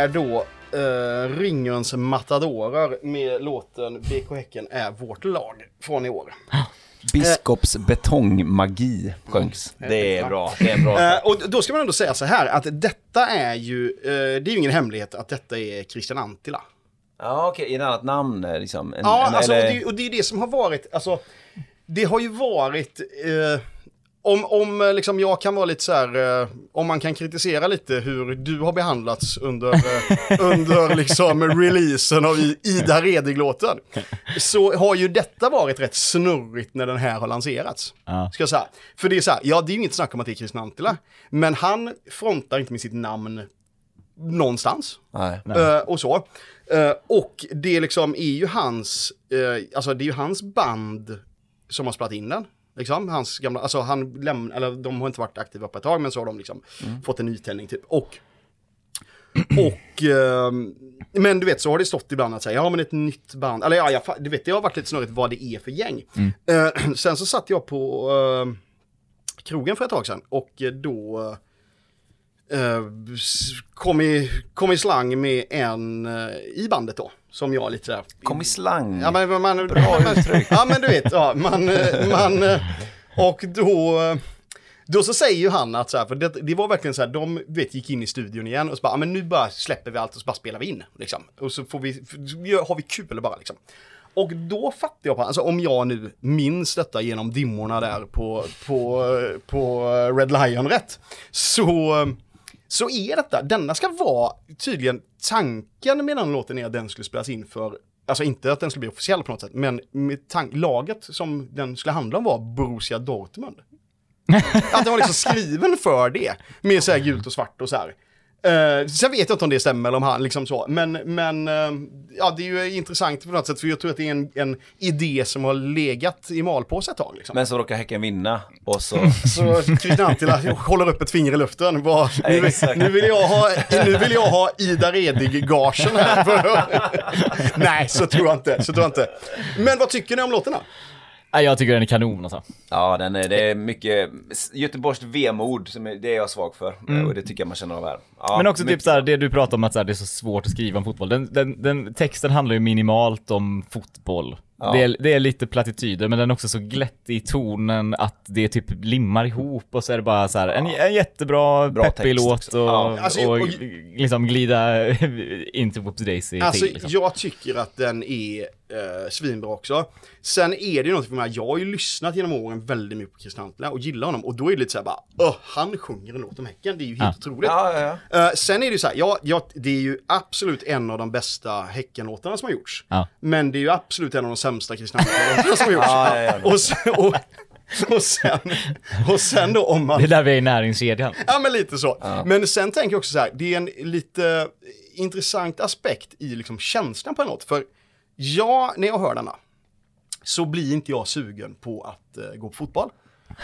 Är då uh, Ringens Matadorer med låten BK Häcken är vårt lag från i år. Biskops betongmagi sjöngs. Det är bra. Det är bra. Eh, och då ska man ändå säga så här att detta är ju, eh, det är ju ingen hemlighet att detta är Christian Antila. Ja, okej, i ett annat namn eh, liksom. En, Ja, en, alltså, och, eller- det, och det är det som har varit, alltså, det har ju varit, eh, om, om eh, liksom jag kan vara lite så här, eh, om man kan kritisera lite hur du har behandlats under, eh, under liksom releasen av Ida Redig-låten, så har ju detta varit rätt snurrigt när den här har lanserats. Ja. Ska jag säga. För det är så här, ja det är ju inget snack om att det är Christian Antila, men han frontar inte med sitt namn någonstans. Nej. Eh, och så. Eh, och det liksom är ju hans, eh, alltså det är ju hans band som har spelat in den. Liksom, hans gamla, alltså han lämnar, eller de har inte varit aktiva på ett tag men så har de liksom fått en nytändning typ. Och, och, ehm, men du vet så har det stått ibland att säga, ja men ett nytt band, eller ja, jag, du vet det har varit lite snurrigt vad det är för gäng. Eh, sen så satt jag på eh, krogen för ett tag sedan och då eh, kom, i, kom i slang med en eh, i bandet då. Som jag lite sådär. Kom i slang. Ja men man... Bra uttryck. Ja men du vet, ja, man, man... Och då... Då så säger ju han att så här, för det, det var verkligen så här, de vet, gick in i studion igen och så bara, ja, men nu bara släpper vi allt och så bara spelar vi in. Liksom. Och så får vi, har vi kul bara liksom. Och då fattar jag på, alltså om jag nu minns detta genom dimmorna där på, på, på Red Lion rätt, så, så är detta, denna ska vara tydligen tanken med den låten är att den skulle spelas in för Alltså inte att den skulle bli officiell på något sätt, men laget som den skulle handla om var Borussia Dortmund. Att den var liksom skriven för det. Med så här gult och svart och så här. Uh, sen vet jag inte om det stämmer eller om han liksom så. Men, men eh, ja, det är ju intressant på något sätt. För jag tror att det är en, en idé som har legat i malpåse ett tag. Liksom. Men så råkar Häcken vinna och så... Så Christian Antila håller upp ett finger i luften. Bara, nu, Exakt. nu, vill jag ha, nu vill jag ha Ida Redig-gagen här. För- Nej, så tror jag inte. Så tror jag inte. Men vad tycker ni om? Nej, jag tycker den är kanon alltså. Ja, den är, det är mycket Göteborgs vemod, som är, det är jag svag för. Mm. Och det tycker jag man känner av här. Ja, Men också mycket- typ såhär, det du pratar om att såhär, det är så svårt att skriva om fotboll. Den, den, den texten handlar ju minimalt om fotboll. Ja. Det, är, det är lite plattityder, men den är också så glättig i tonen att det typ limmar ihop och så är det bara så här, en, en jättebra Bra peppig låt och, Ja. Alltså, och, och- liksom glida into Whoops Daisy Alltså, till. Liksom. jag tycker att den är eh, svinbra också. Sen är det ju något för mig, jag har ju lyssnat genom åren väldigt mycket på Christian Antila och gillar honom. Och då är det lite så här bara, öh, han sjunger en låt om Häcken, det är ju helt otroligt. Ja, ja, ja. Eh, sen är det ju så här, ja, ja, det är ju absolut en av de bästa Häcken-låtarna som har gjorts. Ja. Men det är ju absolut en av de sämsta Christian som gjorts. Ja, ja, ja. Och, sen, och, och, sen, och sen då om man... Det är där vi är i näringskedjan. Ja, men lite så. Men sen tänker jag också så här, det är en lite intressant aspekt i liksom känslan på en låt. För ja, när jag hör denna så blir inte jag sugen på att eh, gå på fotboll.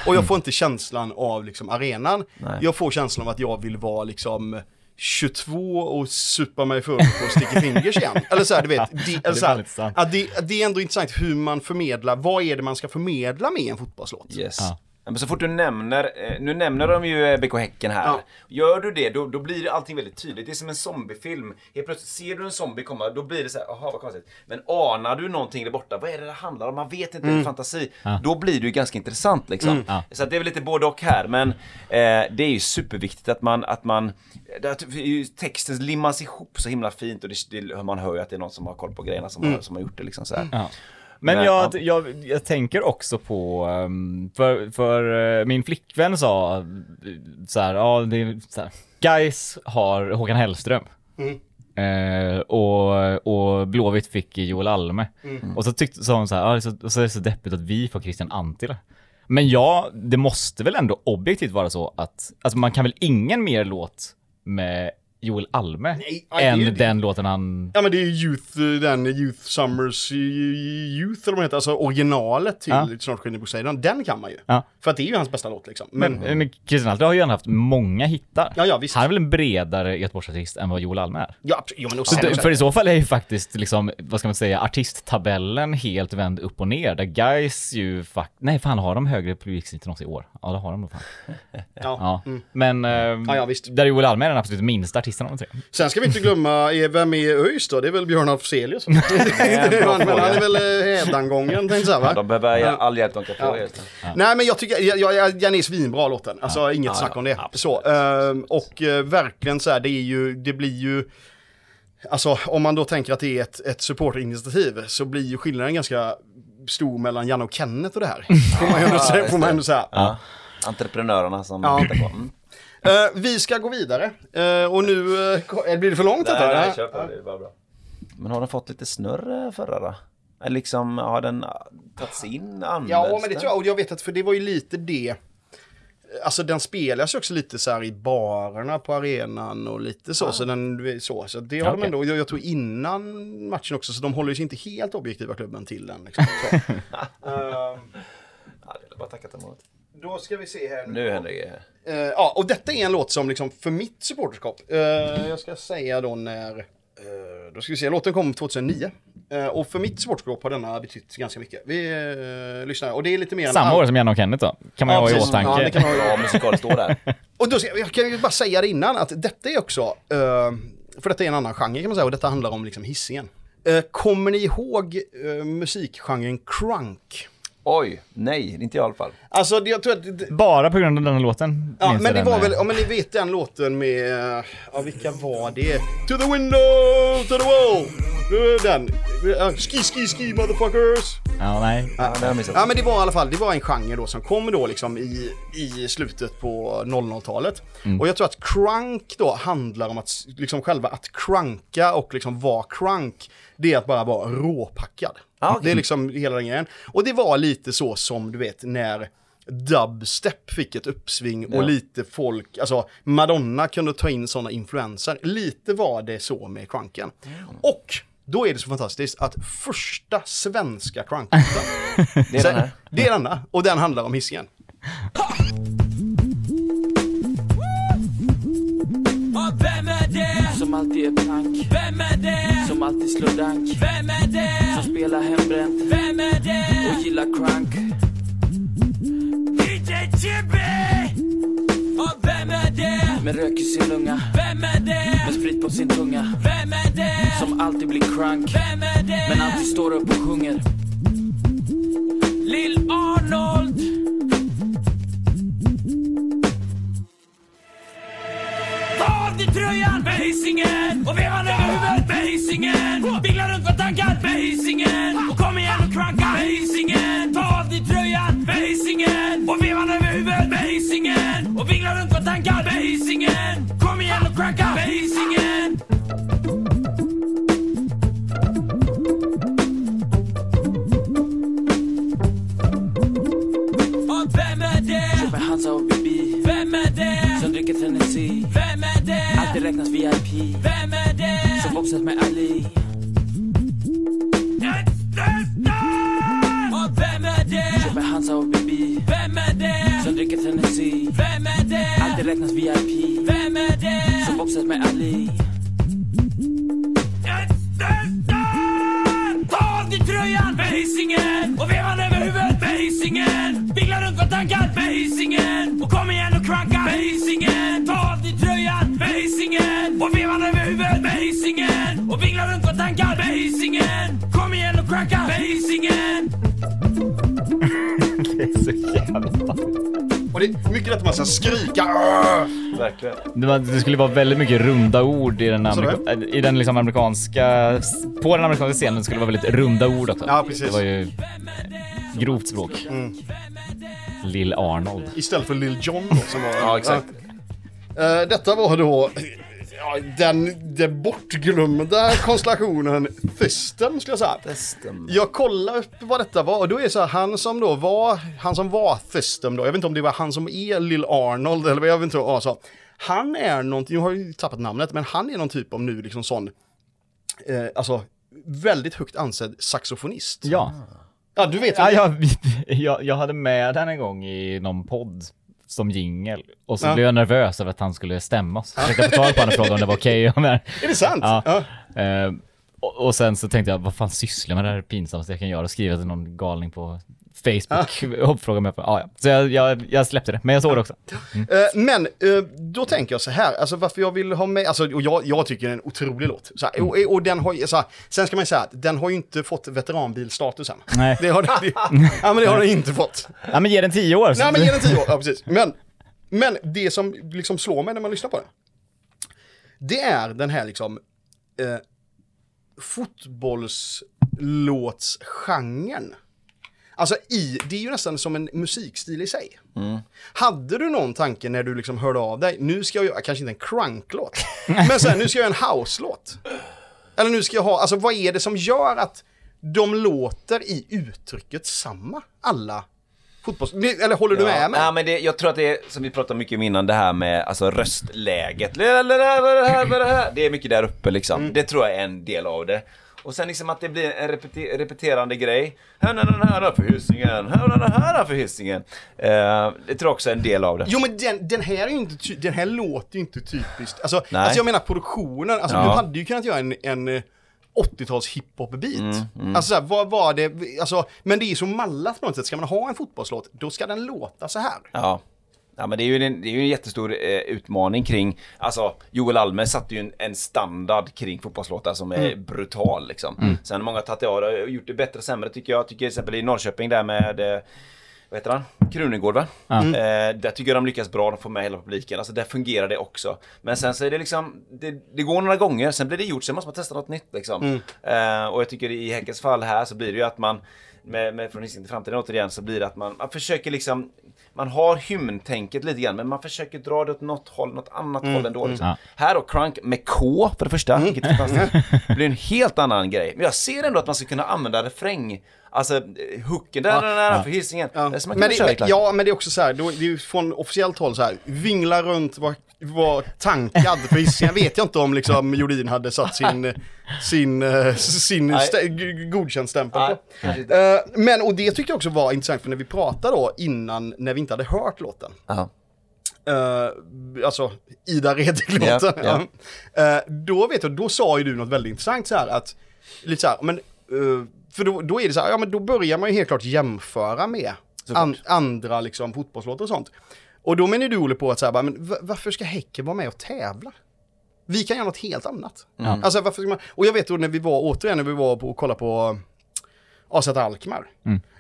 Och jag får inte känslan av liksom arenan. Jag får känslan av att jag vill vara liksom 22 och supa mig full på Sticky Fingers igen. Eller så här, du vet. Det, eller är så här, det, det är ändå intressant hur man förmedlar, vad är det man ska förmedla med en fotbollslåt? Yes. Ja. Ja, Men så fort du nämner, eh, nu nämner de ju eh, BK Häcken här. Ja. Gör du det, då, då blir allting väldigt tydligt. Det är som en zombiefilm. Helt plötsligt ser du en zombie komma, då blir det så här, jaha vad konstigt. Men anar du någonting där borta, vad är det det handlar om? Man vet inte, mm. fantasi. Då blir det ju ganska intressant liksom. Ja. Så att det är väl lite både och här, men eh, det är ju superviktigt att man, att man, det, att texten limmas ihop så himla fint och det, det, man hör ju att det är någon som har koll på grejerna som, har, som har gjort det liksom så här. Men jag, ja. jag, jag tänker också på, ehm, för, för eh, min flickvän sa eh, så här, ja det är så här, Guys har Håkan Hellström. Eh, och, och Blåvitt fick Joel Alme. Och så tyckte, sa hon så här, ja, så, så är det så deppigt att vi får Christian Antila. Men ja, det måste väl ändå objektivt vara så att, alltså man kan väl ingen mer låt med Joel Alme Nej, ja, än det. den låten han... Ja men det är ju Youth, den Youth Summers eh, Youth eller vad det heter, alltså originalet till Ja. Snart skiner Poseidon, den kan man ju. Ja. För att det är ju hans bästa låt liksom. Men, Men, men Christian Antila har ju ändå haft många hittar. Ja, ja, visst. Han är väl en bredare Göteborgsartist än vad Joel Alme är. ja, absolut. ja men och Så för i så fall är ju faktiskt liksom, vad ska man säga, artisttabellen helt vänd upp och ner. Där guys ju fakt... Nej, fan har de högre publiksnitt än oss i år? Ja, det har de nog fan. ja. Ja. Men, eh, Ja, ja, visst. där är Joel Alme är den absolut minsta artisten av de tre. sen ska vi inte glömma, eh, vem är ÖIS då? Det är väl Björn Afzelius? han är väl eh, hädangången, tänkte jag Ja, va? de behöver Ja. all hjälp de kan få. Ja. Nej men jag tycker, jag, jag, jag, den är svinbra låten. Alltså inget Ja, snack ja, om det. absolut. Så, ehm, och eh, verkligen så här, det är ju, det blir ju, alltså om man då tänker att det är ett, ett supporterinitiativ så blir ju skillnaden ganska stor mellan Janne och Kenneth och det här. Får man ju ändå säga. Ja. Entreprenörerna som Ja. hittar på. Mm. Eh, vi ska gå vidare. Eh, och nu, uh, blir det för långt detta? Nej, nej, kör på. Det är bara bra. Men har den fått lite snurr förra då? Eller liksom, har den ah, tagits in? Används Ja, men det tror jag. Och jag vet att, för det var ju lite det. Alltså den spelas ju också lite så här i barerna på arenan och lite så. Så, den, så, så det har de Okej. ändå, jag, jag tror innan matchen också, så de håller sig inte helt objektiva klubben till den. Liksom, så. Ehm, Ja, det är bara att tacka ta emot. Då ska vi se här. Nu händer det grejer. Eh, ja, och detta är en låt som liksom för mitt supporterskap, eh, jag ska säga då när, eh, då ska vi se, låten kom 2009. Eh, och för mitt sportskåp har denna betytt ganska mycket. Vi eh, lyssnar, och det är lite mer än Samma all- år som Janne och Kenneth då, kan man Ja, ju ha i precis. åtanke. Ja, det kan man ha. Ja, musikaliskt står där. Och då, ska- jag kan ju bara säga det innan att detta är också, eh, för detta är en annan genre kan man säga, och detta handlar om liksom hissingen. Kommer ni ihåg uh, musikgenren crunk? Oj, nej, inte jag i alla fall. Alltså jag tror att... Det, Bara på grund av den här låten. ja minns men jag det den, var väl, ja men ni vet den låten med, eh, ja vilka var det? To the window, to the wall! Den. Ski, ski, ski motherfuckers! Ja, nej. Ja, det har jag missat. Ja men det var i alla fall, det var en genre då som kom då liksom i, i slutet på 00-talet. Och jag tror att crunk då handlar om att liksom själva att crunka och liksom vara crunk, det är att bara vara råpackad. Ah, okej. Det är liksom hela den grejen. Och det var lite så som du vet när dubstep fick ett uppsving och Ja. lite folk, alltså Madonna kunde ta in sådana influenser. Lite var det så med crunken. Och då är det så fantastiskt att första svenska crunklåten Det är den här. det är denna, och den handlar om hissingen. Vem är det? Som alltid är pank. Vem är det? Som alltid slår dank. Vem är det? Som spelar hembränt. Vem är det? Och gillar crunk. DJ Chibi! Och vem är det? Med rök i sin lunga. Vem är det? Med sprit på sin tunga. Vem är det? Som alltid blir crunk. Vem är det? Men alltid står upp och sjunger. Lill Av dig tröjan med Hisingen och vevan över huvudet med Hisingen. Vingla runt med tankar med Hisingen och kom igen och cranka med Hisingen. Ta av dig tröjan med Hisingen och vevan över huvudet med Hisingen och vingla runt med tankar med Hisingen. Kom igen och cranka med Hisingen. Och vem är det? Köper Hansa och Bibi. Vem är det? Som dricker Tennessee. Det? Alltid räknas VIP. Vem är det? Som boxat med Ali. Och vem är det? Köper Hansa och Bibi. Vem är det? Som dricker Tennessee. Vem är det? Alltid räknas VIP. Vem är det? Som boxat med Ali. Ta av dig tröjan med Hisingen och vevan över huvudet med Hisingen. Vingla runt med tankar med Hisingen och kom igen och cranka med Hisingen. Ta av med Hisingen och vevan över huvudet med Hisingen och vingla runt med tankar med Hisingen. Kom igen och cranka med Hisingen. Det är så jävla Och det är mycket lätt att man ska skrika. Verkligen. det, var, det skulle vara väldigt mycket runda ord i den, amerika, i den liksom amerikanska... På den amerikanska scenen skulle det vara väldigt runda ord också. Ja, precis. Det var ju grovt språk. Lill Arnold. Istället för Lil Jon då som var... Ja, exakt. Ja. Eh, detta var då ja, den, den bortglömda konstellationen Thysten skulle jag säga. Testen. Jag kollar upp vad detta var och då är det så här, han som då var, han som var Thysten då, jag vet inte om det var han som är Lil Arnold eller vad jag vet inte alltså. Han är någonting, jag har ju tappat namnet, men han är någon typ av nu liksom sån, eh, alltså väldigt högt ansedd saxofonist. Ja. Ja, du vet Ja, jag, jag, jag hade med den en gång i någon podd som jingel och så Ja. blev jag nervös över att han skulle stämma oss. Jag försökte få tag på honom och fråga om det var okej. Okay. Är det sant? Ja. Ja. Eh, och, och sen så tänkte jag, vad fan sysslar jag med det här pinsammaste jag kan göra? Skriva till någon galning på Facebook och fråga mig. Ja, ja. Så jag, jag, jag släppte det, men jag såg det också. Eh, Men eh, då tänker jag så här, alltså varför jag vill ha med, alltså och jag, jag tycker det är en otrolig låt. Så här, och, och den har så här, sen ska man ju säga att den har ju inte fått veteranbilstatus än. Nej. Det har det, ja men det har den inte fått. Ja men ge den tio år. så- Nej men ge den tio år, ja precis. Men, men det som liksom slår mig när man lyssnar på den, det är den här liksom eh, fotbollslåtsgenren. Alltså i, det är ju nästan som en musikstil i sig. Hade du någon tanke när du liksom hörde av dig, nu ska jag göra, kanske inte en crunklåt, men sen nu ska jag göra en house-låt. Eller nu ska jag ha, alltså vad är det som gör att de låter i uttrycket samma, alla fotbolls... Eller håller du med mig? Ja, men det, jag tror att det är, som vi pratade mycket om innan, det här med alltså röstläget. Det är mycket där uppe liksom. Det tror jag är en del av det. Och sen liksom att det blir en repete- repeterande grej. Här är den här för Hisingen, här är den här för Hisingen. Eh, det tror jag också är en del av det. Jo men den, den här är ju inte, den här låter ju inte typiskt. Alltså, alltså jag menar produktionen, alltså Ja. du hade ju kunnat göra en, en eh, 80-tals hiphop-beat. Alltså så här, vad var det, alltså, men det är ju så mallat på något sätt. Ska man ha en fotbollslåt, då ska den låta så här. Ja. Ja men det är ju en, det är ju en jättestor eh, utmaning kring, alltså Joel Almer satte ju en, en standard kring fotbollslåtar som är brutal liksom. Sen har många tagit det av och gjort det bättre och sämre tycker jag. Jag tycker till exempel i Norrköping där med eh, vad heter han? Krunegård va? Eh, där tycker jag de lyckas bra, de får med hela publiken. Alltså där fungerar det också. Men sen så är det liksom, det, det går några gånger, sen blir det gjort, sen måste man testa något nytt liksom. Eh, och jag tycker i Häckens fall här så blir det ju att man med, med Från Hisingen till framtiden återigen så blir det att man, man försöker liksom man har hymntänket lite grann men man försöker dra det åt något håll, något annat håll ändå. Liksom. Ja. Här då, Crunk med K för det första, vilket är fantastiskt. Det blir en helt annan grej. Men jag ser ändå att man ska kunna använda refräng, alltså eh, hooken där, där, där, för Hisingen. Ja. Det är som man Men, kan köra i det, ja, men det är också så här, då, det är ju från officiellt håll så här, vingla runt, var, var tankad för Hisingen. vet jag inte om liksom Jordin hade satt sin, sin, eh, sin stä- godkänd-stämpel på. Eh, men, och det tyckte jag också var intressant, för när vi pratade då innan, när vi inte hade hört låten, Ja. Uh, alltså Ida Redek-låten. Ja, ja. Eh, då vet jag, då sa ju du något väldigt intressant så här att, lite så här, men, eh, för då, då är det så här, ja men då börjar man ju helt klart jämföra med an, andra liksom fotbollslåtar och sånt. Och då menar du Olle på att så här, bara, men va- varför ska Häcken vara med och tävla? Vi kan göra något helt annat. Alltså varför ska man, och jag vet då när vi var, återigen när vi var på och kollade på AZ Alkmaar.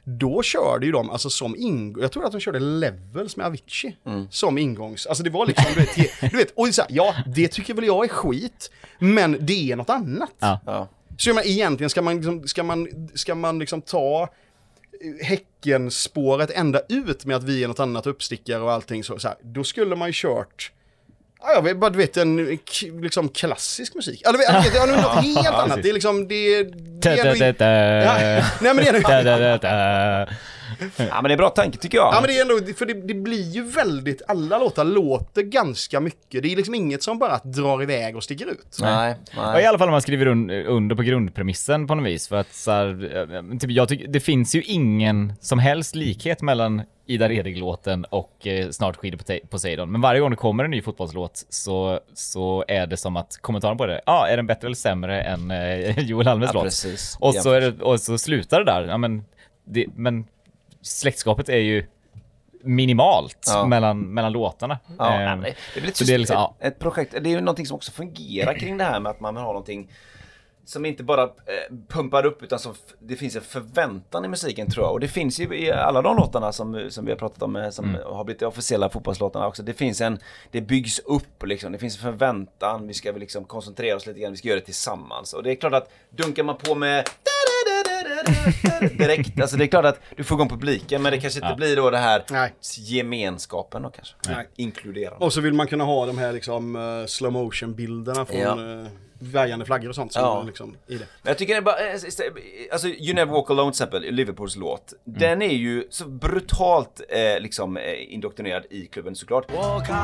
Då körde ju de, alltså som ingång, jag tror att de körde levels med Avicii som ingångs, alltså det var liksom, du vet, du vet och så här, ja det tycker väl jag är skit, men det är något annat. Ja. Ja. Så jag menar, egentligen ska man liksom, ska man, ska man liksom ta Häckenspåret ända ut med att vi är något annat uppstickare och allting så, så här, då skulle man ju kört Ja, jag vet bara, du vet, en liksom klassisk musik. Eller, vet, jag vet, något helt annat. Det är liksom, det, det är Ja, Nej men det är ja men det är bra tanke tycker jag. Ja men det är ändå, för det, det blir ju väldigt, alla låtar låter ganska mycket. Det är liksom inget som bara drar iväg och sticker ut. Nej, nej. I alla fall om man skriver un under på grundpremissen på något vis. För att så här, eh, typ, jag tycker, det finns ju ingen som helst likhet mellan Ida Redig-låten och eh, Snart skidor på Poseidon. Men varje gång det kommer en ny fotbollslåt så, så är det som att kommentaren på det, ja, ah, är den bättre eller sämre än eh, Joel Almes Ja, låt? precis. Och så, är det, och så slutar det där. Ja, men, det, men släktskapet är ju minimalt Ja. mellan, mellan låtarna. Ja, Eh, nej, det, väl ett, så det är liksom, ett, ja. ett projekt, det är ju någonting som också fungerar kring det här med att man vill ha någonting som inte bara eh, pumpar upp utan som det finns en förväntan i musiken tror jag. Och det finns ju i alla de låtarna som, som vi har pratat om, eh, som Mm. har blivit officiella fotbollslåtarna också. Det finns en, det byggs upp liksom, det finns en förväntan, vi ska väl liksom koncentrera oss lite grann, vi ska göra det tillsammans. Och det är klart att dunkar man på med direkt, alltså det är klart att du får igång publiken men det kanske inte Ja. blir då det här Nej. gemenskapen då kanske. Nej. Inkluderande. Och så vill man kunna ha de här liksom uh, slow motion bilderna från Ja. uh, väjande flaggor och sånt. Som Ja. liksom, i det. Men jag tycker det är bara, eh, alltså You Never Walk Alone till exempel, Liverpools låt. Den är ju så brutalt eh, liksom eh, indoktrinerad i klubben såklart. Walk on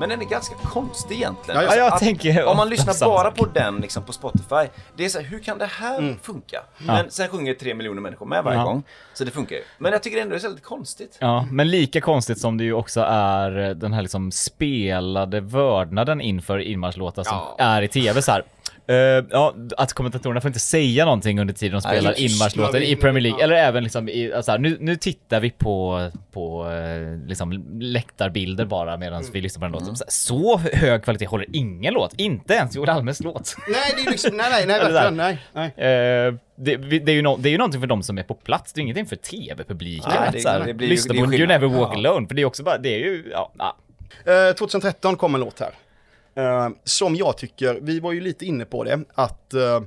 Men den är ganska konstig egentligen. Ja, ja, jag att, tänker om man lyssnar bara på den liksom på Spotify, det är så här, hur kan det här funka? Men sen sjunger tre miljoner människor med varje Ja. gång, så det funkar ju. Men jag tycker ändå det är så lite konstigt. Ja, men lika konstigt som det ju också är den här liksom spelade vördnaden inför inmarschlåtar som Ja. är i tv så här. Eh, ja, att kommentatorerna får inte säga någonting under tiden de spelar inmarschlåten i. Premier League. Eller även liksom i, alltså här, nu, nu tittar vi på, på eh, liksom läktarbilder bara medan Mm. vi lyssnar på den låten. Så, här, så hög kvalitet håller ingen låt, inte ens Joel Almes låt. Nej, det är liksom, nej, nej, nej, verkligen, nej, nej. Eh, det, det, är ju no, det är ju någonting för de som är på plats, det är ingenting för tv-publiken. Ju- lyssna på You. Never Walk Ja. Alone, för det är också bara, det är ju, ja. Eh, 2013 kom en låt här. Eh, som jag tycker, vi var ju lite inne på det, att eh,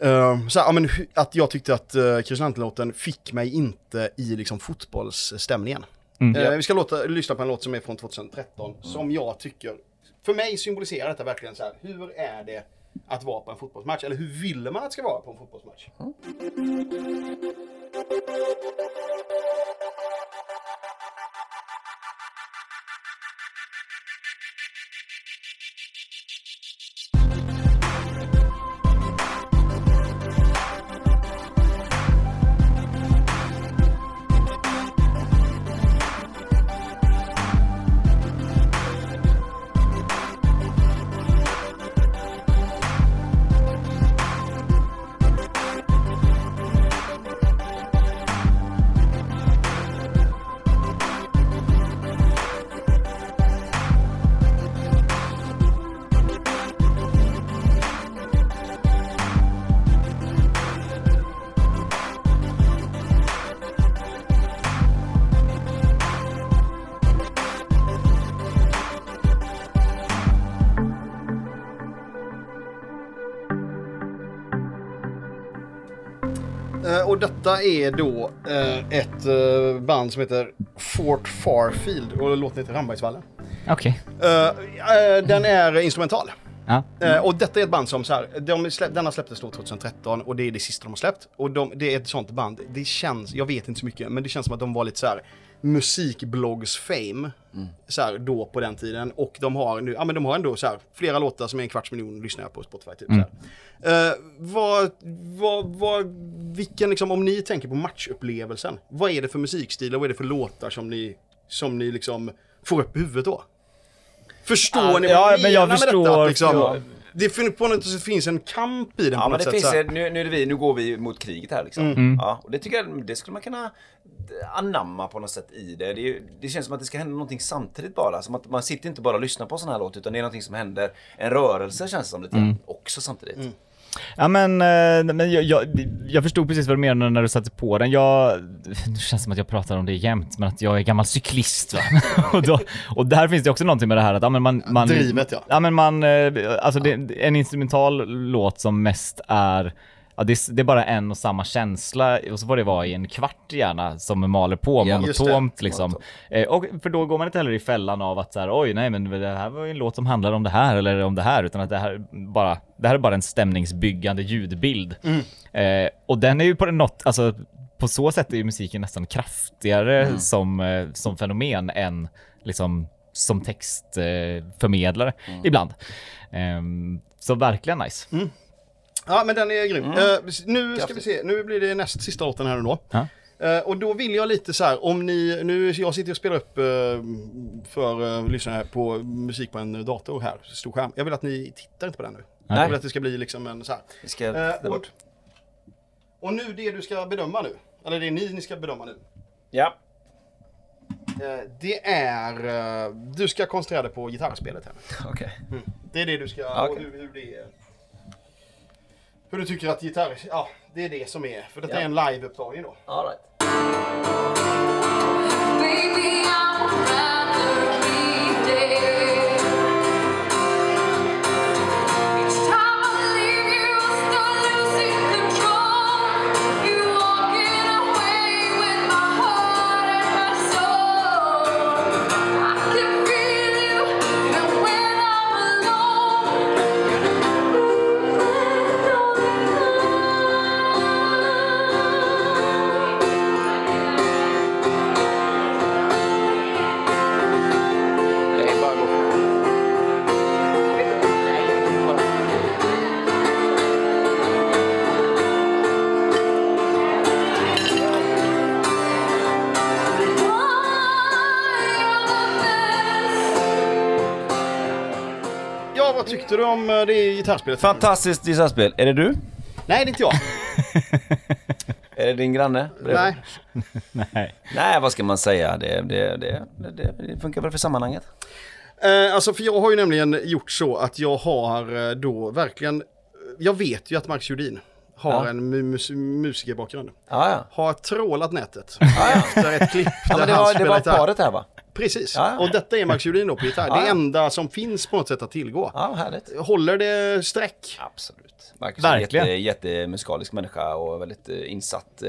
eh, så ja, men, att jag tyckte att uh, låten fick mig inte i liksom, fotbollsstämningen. Mm. Eh, vi ska låta, lyssna på en låt som är från 2013, som jag tycker, för mig symboliserar detta verkligen så här, hur är det att vara på en fotbollsmatch? Eller hur vill man att det ska vara på en fotbollsmatch? Eh, detta är då eh, ett eh, band som heter Fort Farfield och låten heter Rambergsvallen. Okej. Eh, eh, den är instrumental. Ja. Eh, och detta är ett band som så här, de släpp, denna släpptes då 2013 och det är det sista de har släppt. Och de, det är ett sånt band, det känns, jag vet inte så mycket, men det känns som att de var lite så här musikbloggs-fame. Så här, då på den tiden. Och de har nu, ja men de har ändå så här flera låtar som är en kvarts miljon lyssnare på Spotify typ. Så här. Eh, vad, vad, vad, vilken liksom, om ni tänker på matchupplevelsen, vad är det för musikstil och vad är det för låtar som ni, som ni liksom får upp i huvudet då? Förstår Ja, ni ja, vad jag men jag menar med förstår, detta? Liksom? ja. Det fin- på något sätt finns en kamp i den Ja på men något det sätt. finns, nu, nu, är vi, nu går vi mot kriget här liksom. Mm. Ja, och det tycker jag, det skulle man kunna anamma på något sätt i det. Det, är, ju- det känns som att det ska hända någonting samtidigt bara. Som att man sitter inte bara och lyssnar på sån här låt utan det är någonting som händer. En rörelse känns det som lite Mm. också samtidigt. Ja men, eh, men jag, jag, jag förstod precis vad du menade när du satte på den. Jag, det känns som att jag pratar om det jämt, men att jag är gammal cyklist va. och, då, och där finns det också någonting med det här att ja, men man, man... Drivet, ja. Ja men man, eh, alltså det, en instrumental låt som mest är Ja, det, är, det är bara en och samma känsla och så får det vara i en kvart gärna som maler på Ja, monotont liksom. Eh, och för då går man inte heller i fällan av att så här, oj nej men det här var ju en låt som handlar om det här eller om det här utan att det här bara, det här är bara en stämningsbyggande ljudbild. Eh, och den är ju på något, alltså på så sätt är ju musiken nästan kraftigare som, eh, som fenomen än liksom som textförmedlare förmedlare ibland. Ehm, så verkligen nice. Ja men den är grym. Eh, nu ska vi se, nu blir det näst sista låten här nu då. Ja. Eh, och då vill jag lite så här, om ni, nu, jag sitter och spelar upp eh, för uh, lyssnare på musik på en dator här, stor skärm. Jag vill att ni tittar inte på den nu. Jag Nej. vill att det ska bli liksom en så här. Vi ska Eh, där och, bort. och nu det du ska bedöma nu, eller det är ni ni ska bedöma nu. Ja. Det är, du ska koncentrera dig på gitarrspelet här. Okej. Det är det du ska, och Okej. hur, hur det är. Hur du tycker att gitarr, ja det är det som är, för detta Ja. är en live-upptagning då. All right. Baby, tyckte du om eh, det gitarrspelet? Fantastiskt gitarrspel. Är det du? Nej, det är inte jag. Är det din granne? Nej. Nej. Nej, vad ska man säga? Det, det, det, det, funkar väl för sammanhanget. Eh, alltså, för jag har ju nämligen gjort så att jag har eh, då verkligen, jag vet ju att Max Judin har Ja. en mu- mus musikerbakgrund. Ja, ja. Har trålat nätet ja, ja. efter ett klipp ja där men det han var, det var paret här va? Precis, Ja, och detta är Max Judin då på gitarr. Ja, Det enda som finns på något sätt att tillgå. Ja, härligt. Håller det streck? Absolut. Marcus är en Verkligen. jätte, jättemusikalisk människa och väldigt eh, insatt eh,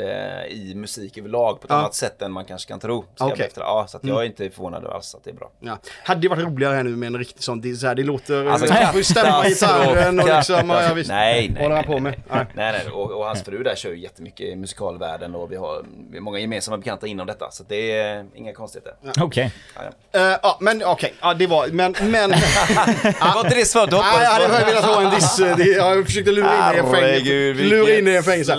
i musik överlag på ett Ja. annat sätt än man kanske kan tro. Ska Okej. efter. Ja, så att jag är inte förvånad alls att det är bra. Ja. Hade det varit roligare här nu med en riktig sån, det, så här, det låter... Alltså, man får ju stämma gitarren och liksom, ja, visst. Nej, nej, Håller han nej, på med? nej, Nej. nej. Och, och hans fru där kör ju jättemycket i musikalvärlden och vi har, vi har många gemensamma bekanta inom detta. Så det är inga konstigheter. Okej. Ja, ja. Ja, men okej, ja, det var, men, men... Var inte det svaret du Nej, hoppades jag hade på? velat ha en diss. eh, Det, jag försökte lura in i en fängelse. Lura in i en vilket fängelse.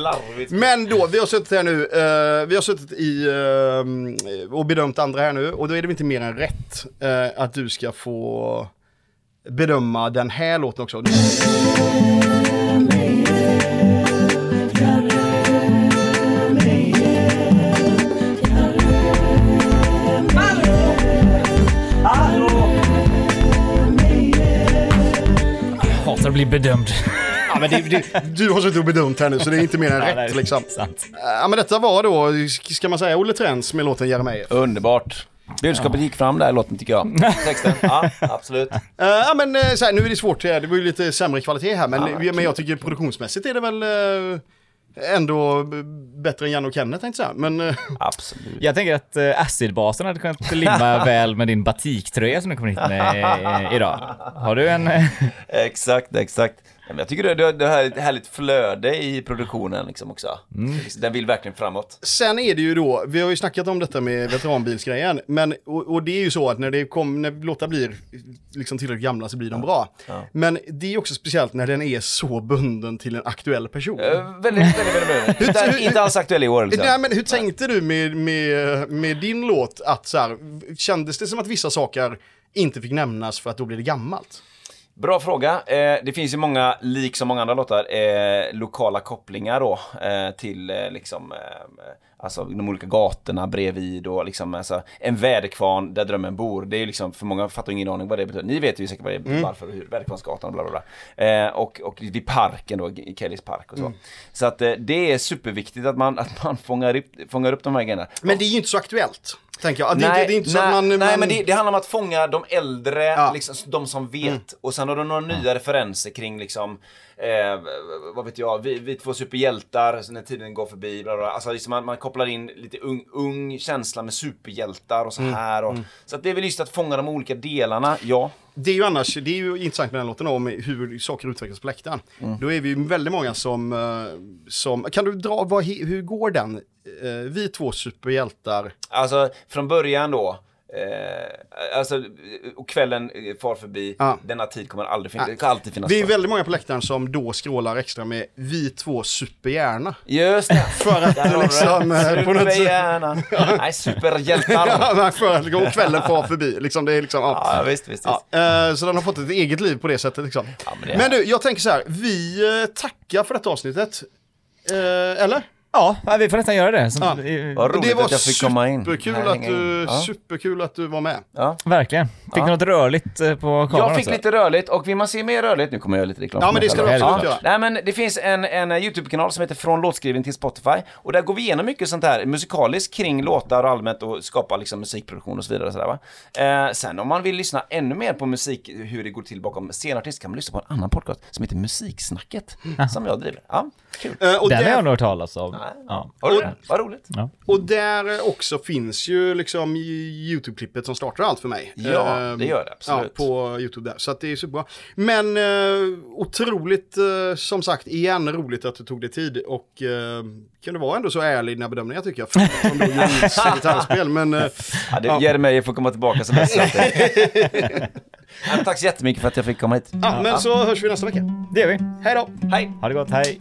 Men då, vi har suttit här nu, eh, vi har suttit i eh, och bedömt andra här nu och då är det inte mer än rätt att du ska få bedöma den här låten också. Att bli bedömd. Ja, men det, det, du har suttit och bedömt här nu så det är inte mer än Ja, rätt nej, liksom. Sant. Ja men detta var då, ska man säga, Olle Trends med låten Jeremejeff. Underbart. Budskapet gick fram där i låten tycker jag. Texten, ja absolut. Eh, ja men eh, så här, nu är det svårt, det var ju lite sämre kvalitet här men, Ja, men jag tycker produktionsmässigt är det väl... eh, ändå bättre än Janne och Kenneth tänkte jag. Men eh, Absolut. Jag tänker att uh, acidbasen hade kunnat limma väl med din batiktröja som du kommer hit med eh, idag. Har du en... eh, Exakt, exakt. Ja, men Jag tycker det, det, här är ett härligt flöde i produktionen liksom också. Den vill verkligen framåt. sen är det ju då, vi har ju snackat om detta med veteranbilsgrejen, men och, och det är ju så att när det kom, när låtar blir liksom tillräckligt gamla så blir de bra. Men det är också speciellt när den är så bunden till en aktuell person. Eh, väldigt, väldigt, väldigt, väldigt. Hur- inte alls aktuell i år liksom. Nej men hur tänkte du med, med, med din låt att så här, kändes det som att vissa saker inte fick nämnas för att då blir det gammalt? Bra fråga. Eh, det finns ju många, liksom många andra låtar, eh, lokala kopplingar då eh, till liksom, alltså de olika gatorna bredvid och liksom, alltså, en väderkvarn där drömmen bor. Det är ju liksom, för många fattar ingen aning vad det betyder. Ni vet ju säkert vad det är, varför och hur, Väderkvarnsgatan och bla bla bla. Och, och vid parken då, i Kellys park och så. Så att det är superviktigt att man, att man fångar, upp, fångar upp de här grejerna. Men det är ju inte så aktuellt, tänker jag. Det är, inte, det är inte så nej, att man... nej man... men det, det handlar om att fånga de äldre, Ja. Mm. liksom, de som vet. Och sen har du några nya referenser kring liksom, eh, vad vet jag, vi, vi två superhjältar så när tiden går förbi. Bla bla. Alltså liksom man, man kopplar in lite ung, ung känsla med superhjältar och så Mm. här. Och, Så att det är väl just att fånga de olika delarna, ja. Det är ju annars, det är ju intressant med den låten om hur saker utvecklas på läktaren. Mm. Då är vi ju väldigt många som, eh, som kan du dra, vad, hur går den? Eh, Vi två superhjältar. Alltså från början då. Eh, alltså, och kvällen far förbi, Ja. denna tid kommer aldrig finnas, det kommer alltid finnas Vi är kvar. väldigt många på läktaren som då skrålar extra med vi två supergärna. Just det! För att liksom, det. eh, Superhjärna. Nej, superhjältar. Ja, för att liksom, kvällen far förbi. Liksom, det är liksom, ja. Ja, visst, visst. Ja, visst. eh, så den har fått ett eget liv på det sättet. Liksom. Ja, men det men du, jag tänker så här, vi eh, tackar för detta avsnittet. Eh, eller? Ja, vi får nästan göra det. Som, Ja. Vad roligt det var att jag fick komma in. superkul att, du. Ja. superkul att du var med. Ja. Verkligen. Fick Ja. du något rörligt eh, på kameran Jag fick också? lite rörligt och vill man se mer rörligt, nu kommer jag göra lite reklam Ja, men det ska du absolut göra. Nej men det finns en, en eh, YouTube-kanal som heter Från låtskrivning till Spotify och där går vi igenom mycket sånt här musikaliskt kring låtar och allmänt och skapa liksom musikproduktion och så vidare. Och sådär, va? Eh, sen om man vill lyssna ännu mer på musik, hur det går till bakom scenartist kan man lyssna på en annan podcast som heter Musiksnacket som jag driver. Ja, Eh, och, Den har jag där, nog hört talas om. Nej. Ja. Har du det? Vad roligt. Ja. och där också finns ju liksom YouTube-klippet som startar allt för mig. Ja, Eh, det gör det, absolut. Ja, på YouTube där. Så att det är superbra. Men eh, otroligt, eh, som sagt, igen roligt att du tog dig tid och kan du vara ändå så ärlig i dina bedömningar tycker jag. Förutom då gitarrspel, men eh, Ja, det ger mig får komma tillbaka som bäst. ja, tack så jättemycket för att jag fick komma hit. ja, men så hörs vi nästa vecka. Det gör vi. Hej då! Hej! Ha det gott, hej!